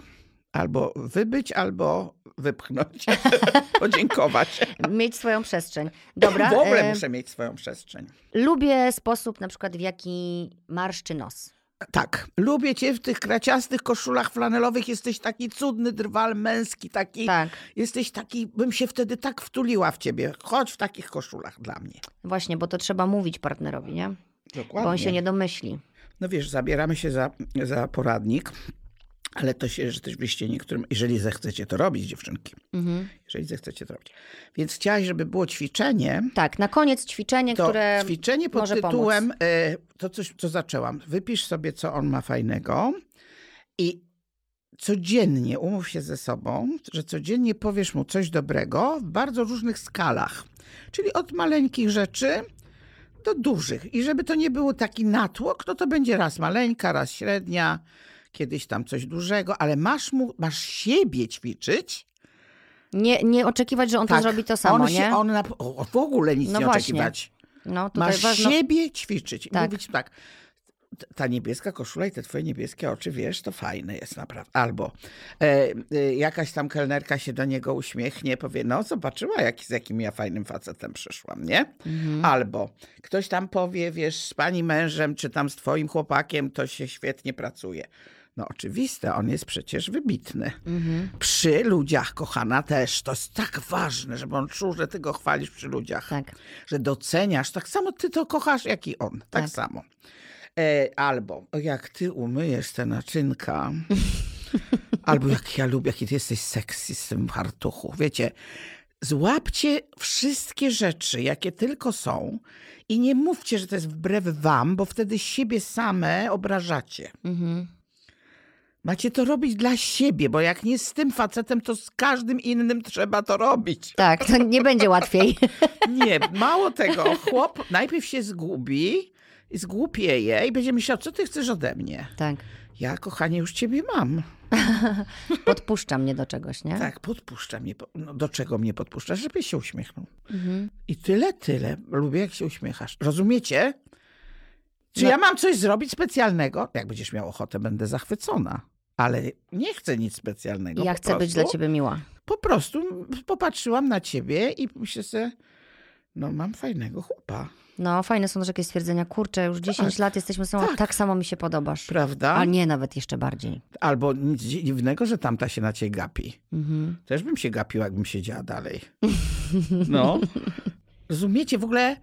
Albo wybyć, albo wypchnąć, podziękować. Mieć swoją przestrzeń. Dobra. W ogóle e... muszę mieć swoją przestrzeń. Lubię sposób na przykład, w jaki marszczy nos. Tak, lubię cię w tych kraciastych koszulach flanelowych. Jesteś taki cudny drwal męski, taki. Tak. Jesteś taki, bym się wtedy tak wtuliła w ciebie. Chodź w takich koszulach dla mnie. Właśnie, bo to trzeba mówić partnerowi, nie? Dokładnie. Bo on się nie domyśli. No wiesz, zabieramy się za, za poradnik, ale to się rzeczywiście niektórym, jeżeli zechcecie to robić, dziewczynki, mhm. jeżeli zechcecie to robić. Więc chciałaś, żeby było ćwiczenie. Tak, na koniec ćwiczenie, to które ćwiczenie pod tytułem, pomóc. to coś, co zaczęłam. Wypisz sobie, co on ma fajnego i codziennie umów się ze sobą, że codziennie powiesz mu coś dobrego w bardzo różnych skalach. Czyli od maleńkich rzeczy do dużych. I żeby to nie było taki natłok, no to będzie raz maleńka, raz średnia, kiedyś tam coś dużego, ale masz, mu, masz siebie ćwiczyć. Nie, nie oczekiwać, że on tak, to zrobi to samo, on się, nie? On na, w ogóle nic no nie właśnie. oczekiwać. No, masz ważno... siebie ćwiczyć. Tak. Mówić tak, ta niebieska koszula i te twoje niebieskie oczy, wiesz, to fajne jest naprawdę. Albo e, e, jakaś tam kelnerka się do niego uśmiechnie, powie, no zobaczyła, jak, z jakim ja fajnym facetem przyszłam, nie? Mhm. Albo ktoś tam powie, wiesz, z pani mężem, czy tam z twoim chłopakiem, to się świetnie pracuje. No oczywiste, on jest przecież wybitny. Mhm. Przy ludziach, kochana, też. To jest tak ważne, żeby on czuł, że ty go chwalisz przy ludziach. Tak. Że doceniasz. Tak samo ty to kochasz, jak i on. Tak, tak. samo. E, albo jak ty umyjesz te naczynka, albo jak ja lubię, jaki ty jesteś sexy z tym. Wiecie, złapcie wszystkie rzeczy, jakie tylko są i nie mówcie, że to jest wbrew wam, bo wtedy siebie same obrażacie. Mhm. Macie to robić dla siebie, bo jak nie z tym facetem, to z każdym innym trzeba to robić. Tak, to nie będzie łatwiej. Nie, mało tego. Chłop najpierw się zgubi, i zgłupieje i będzie myślał, co ty chcesz ode mnie. Tak. Ja, kochanie, już ciebie mam. Podpuszcza mnie do czegoś, nie? Tak, podpuszcza mnie. No, do czego mnie podpuszczasz? Żeby się uśmiechnął. Mhm. I tyle, tyle. Lubię, jak się uśmiechasz. Rozumiecie? Czy no. ja mam coś zrobić specjalnego? Jak będziesz miał ochotę, będę zachwycona. Ale nie chcę nic specjalnego. Ja chcę prostu, być dla ciebie miła. Po prostu popatrzyłam na ciebie i myślę sobie, no mam fajnego chłopa. No, fajne są też jakieś stwierdzenia. Kurczę, już 10 tak, lat jesteśmy sobą, tak. tak samo mi się podobasz. Prawda? A nie, nawet jeszcze bardziej. Albo nic dziwnego, że tamta się na ciebie gapi. Mhm. Też bym się gapiła, jakbym siedziała dalej. No. Rozumiecie? W ogóle...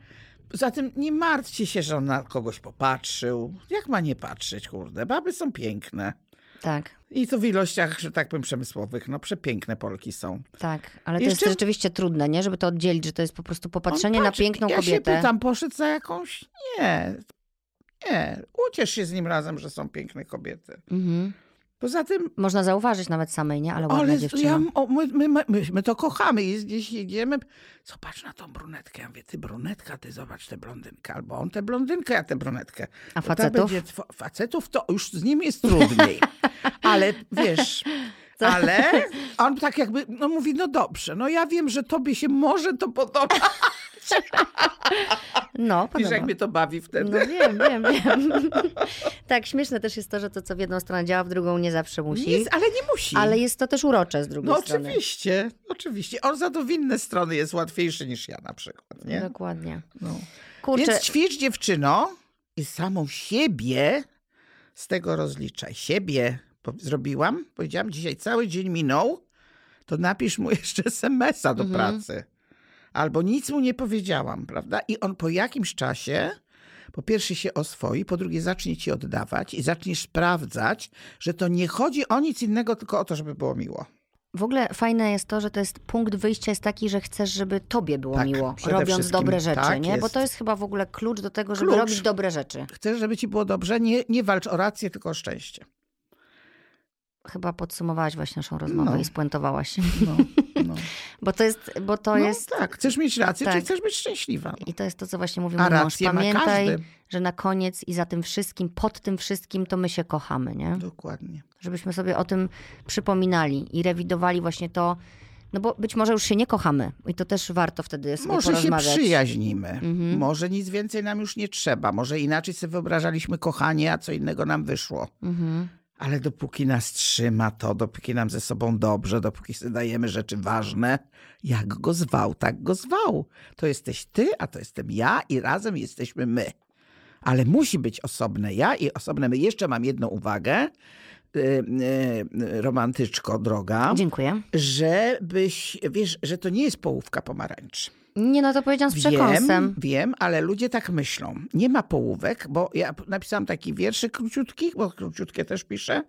Zatem nie martwcie się, że on na kogoś popatrzył. Jak ma nie patrzeć, kurde? Baby są piękne. Tak. I to w ilościach, że tak powiem, przemysłowych. No przepiękne Polki są. Tak, ale to Jeszcze... jest rzeczywiście trudne, nie? Żeby to oddzielić, że to jest po prostu popatrzenie na piękną ja kobietę. Ja się pytam, poszedł za jakąś? Nie. Nie. Uciesz się z nim razem, że są piękne kobiety. Mhm. Poza tym... Można zauważyć nawet samej, nie? Ale ładna ale dziewczyna. Ja, o, my, my, my, my, to kochamy i gdzieś idziemy. Zobacz na tą brunetkę. Ja mówię, ty brunetka, ty zobacz tę blondynkę. Albo on tę blondynkę, ja tę brunetkę. A facetów? facetów to już z nim jest trudniej. ale wiesz... Co? Ale on tak jakby, no mówi, no dobrze, no ja wiem, że tobie się może to podoba. No, podoba. Wiesz, jak mnie to bawi wtedy. No wiem, wiem, wiem. tak, śmieszne też jest to, że to, co w jedną stronę działa, w drugą nie zawsze musi. Nic, ale nie musi. Ale jest to też urocze z drugiej no, strony. No oczywiście, oczywiście. On za to w inne strony jest łatwiejszy niż ja na przykład, nie? Dokładnie. No. Kurczę. Więc ćwicz dziewczyno i samą siebie z tego rozliczaj. Siebie zrobiłam, powiedziałam, dzisiaj cały dzień minął, to napisz mu jeszcze SMS-a do mhm. pracy. Albo nic mu nie powiedziałam, prawda? I on po jakimś czasie po pierwsze się oswoi, po drugie zacznie ci oddawać i zaczniesz sprawdzać, że to nie chodzi o nic innego, tylko o to, żeby było miło. W ogóle fajne jest to, że to jest punkt wyjścia jest taki, że chcesz, żeby tobie było tak, miło, robiąc dobre rzeczy, tak nie? Jest. Bo to jest chyba w ogóle klucz do tego, żeby klucz. robić dobre rzeczy. Chcesz, żeby ci było dobrze, nie, nie walcz o rację, tylko o szczęście chyba podsumowałaś właśnie naszą rozmowę no. i spuentowałaś. No, no. bo to jest... Bo to no, jest... tak, chcesz mieć rację, tak. czy chcesz być szczęśliwa. No. I to jest to, co właśnie mówił mój mąż. Pamiętaj, że na koniec i za tym wszystkim, pod tym wszystkim, to my się kochamy, nie? Dokładnie. Żebyśmy sobie o tym przypominali i rewidowali właśnie to, no bo być może już się nie kochamy i to też warto wtedy sobie Może się przyjaźnimy. Mhm. Może nic więcej nam już nie trzeba. Może inaczej sobie wyobrażaliśmy kochanie, a co innego nam wyszło. Mhm. Ale dopóki nas trzyma to, dopóki nam ze sobą dobrze, dopóki sobie dajemy rzeczy ważne, jak go zwał, tak go zwał. To jesteś ty, a to jestem ja i razem jesteśmy my. Ale musi być osobne ja i osobne my. Jeszcze mam jedną uwagę, y, y, romantyczko droga. Dziękuję. Żebyś, wiesz, że to nie jest połówka pomarańczy. Nie, no to powiedziałam z przekąsem. Wiem, wiem, ale ludzie tak myślą. Nie ma połówek, bo ja napisałam taki wierszy króciutki, bo króciutkie też piszę.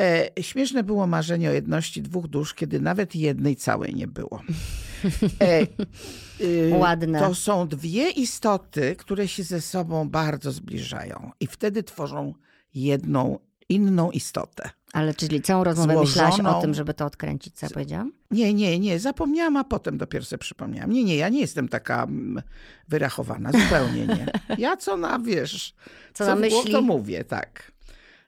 E, śmieszne było marzenie o jedności dwóch dusz, kiedy nawet jednej całej nie było. E, y, Ładne. To są dwie istoty, które się ze sobą bardzo zbliżają i wtedy tworzą jedną inną istotę. Ale czyli całą rozmowę Złożoną... myślałaś o tym, żeby to odkręcić, co ja powiedziałam? Nie, nie, nie. Zapomniałam, a potem dopiero sobie przypomniałam. Nie, nie, ja nie jestem taka mm, wyrachowana. Zupełnie nie. Ja co na, wiesz, co, co na myśli? to mówię, tak.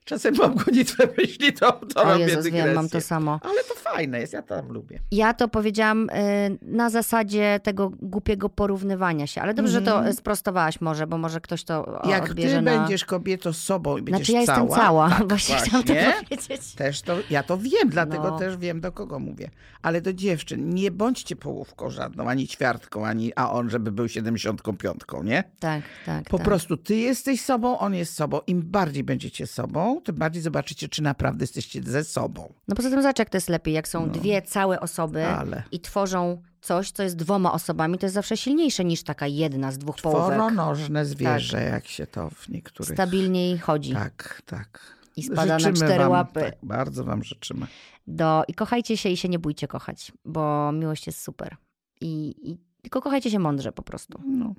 Czasem mam gonitwę myśli, to, to o robię Jezus, wiem, mam to samo. Ale to fajne jest, ja to lubię. Ja to powiedziałam y, na zasadzie tego głupiego porównywania się, ale dobrze, mm. że to mhm. sprostowałaś może, bo może ktoś to Jak odbierze ty na... będziesz kobietą sobą i będziesz znaczy, ja cała. jestem cała, tak, właśnie, właśnie chciałam to powiedzieć. Też to, ja to wiem, dlatego no. też wiem, do kogo mówię. Ale do dziewczyn, nie bądźcie połówką żadną, ani ćwiartką, ani a on, żeby był siedemdziesiątką piątką, nie? Tak, tak. Po tak. prostu ty jesteś sobą, on jest sobą. Im bardziej będziecie sobą, tym bardziej zobaczycie, czy naprawdę jesteście ze sobą. No poza tym zobacz, jak to jest lepiej, jak są no. dwie całe osoby Ale. i tworzą coś, co jest dwoma osobami, to jest zawsze silniejsze niż taka jedna z dwóch połówek. Czworonożne zwierzę, tak. jak się to w niektórych... Stabilniej chodzi. Tak, tak. I spada życzymy na cztery wam, łapy. Tak, bardzo wam życzymy. Do, I kochajcie się i się nie bójcie kochać, bo miłość jest super. I, i tylko kochajcie się mądrze po prostu. No.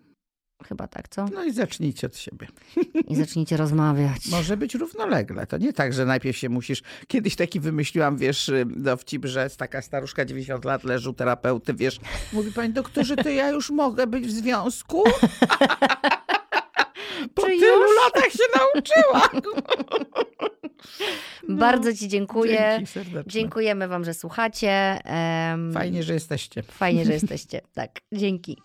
Chyba tak, co? No i zacznijcie od siebie. I zacznijcie rozmawiać. Może być równolegle. To nie tak, że najpierw się musisz... Kiedyś taki wymyśliłam, wiesz, dowcip, że taka staruszka 90 lat leży u terapeuty, wiesz. Mówi pani doktorze, to ja już mogę być w związku? po Czy tylu już? latach się nauczyła. No. Bardzo ci dziękuję. Dziękujemy wam, że słuchacie. Um, fajnie, że jesteście. Fajnie, że jesteście. Tak, dzięki.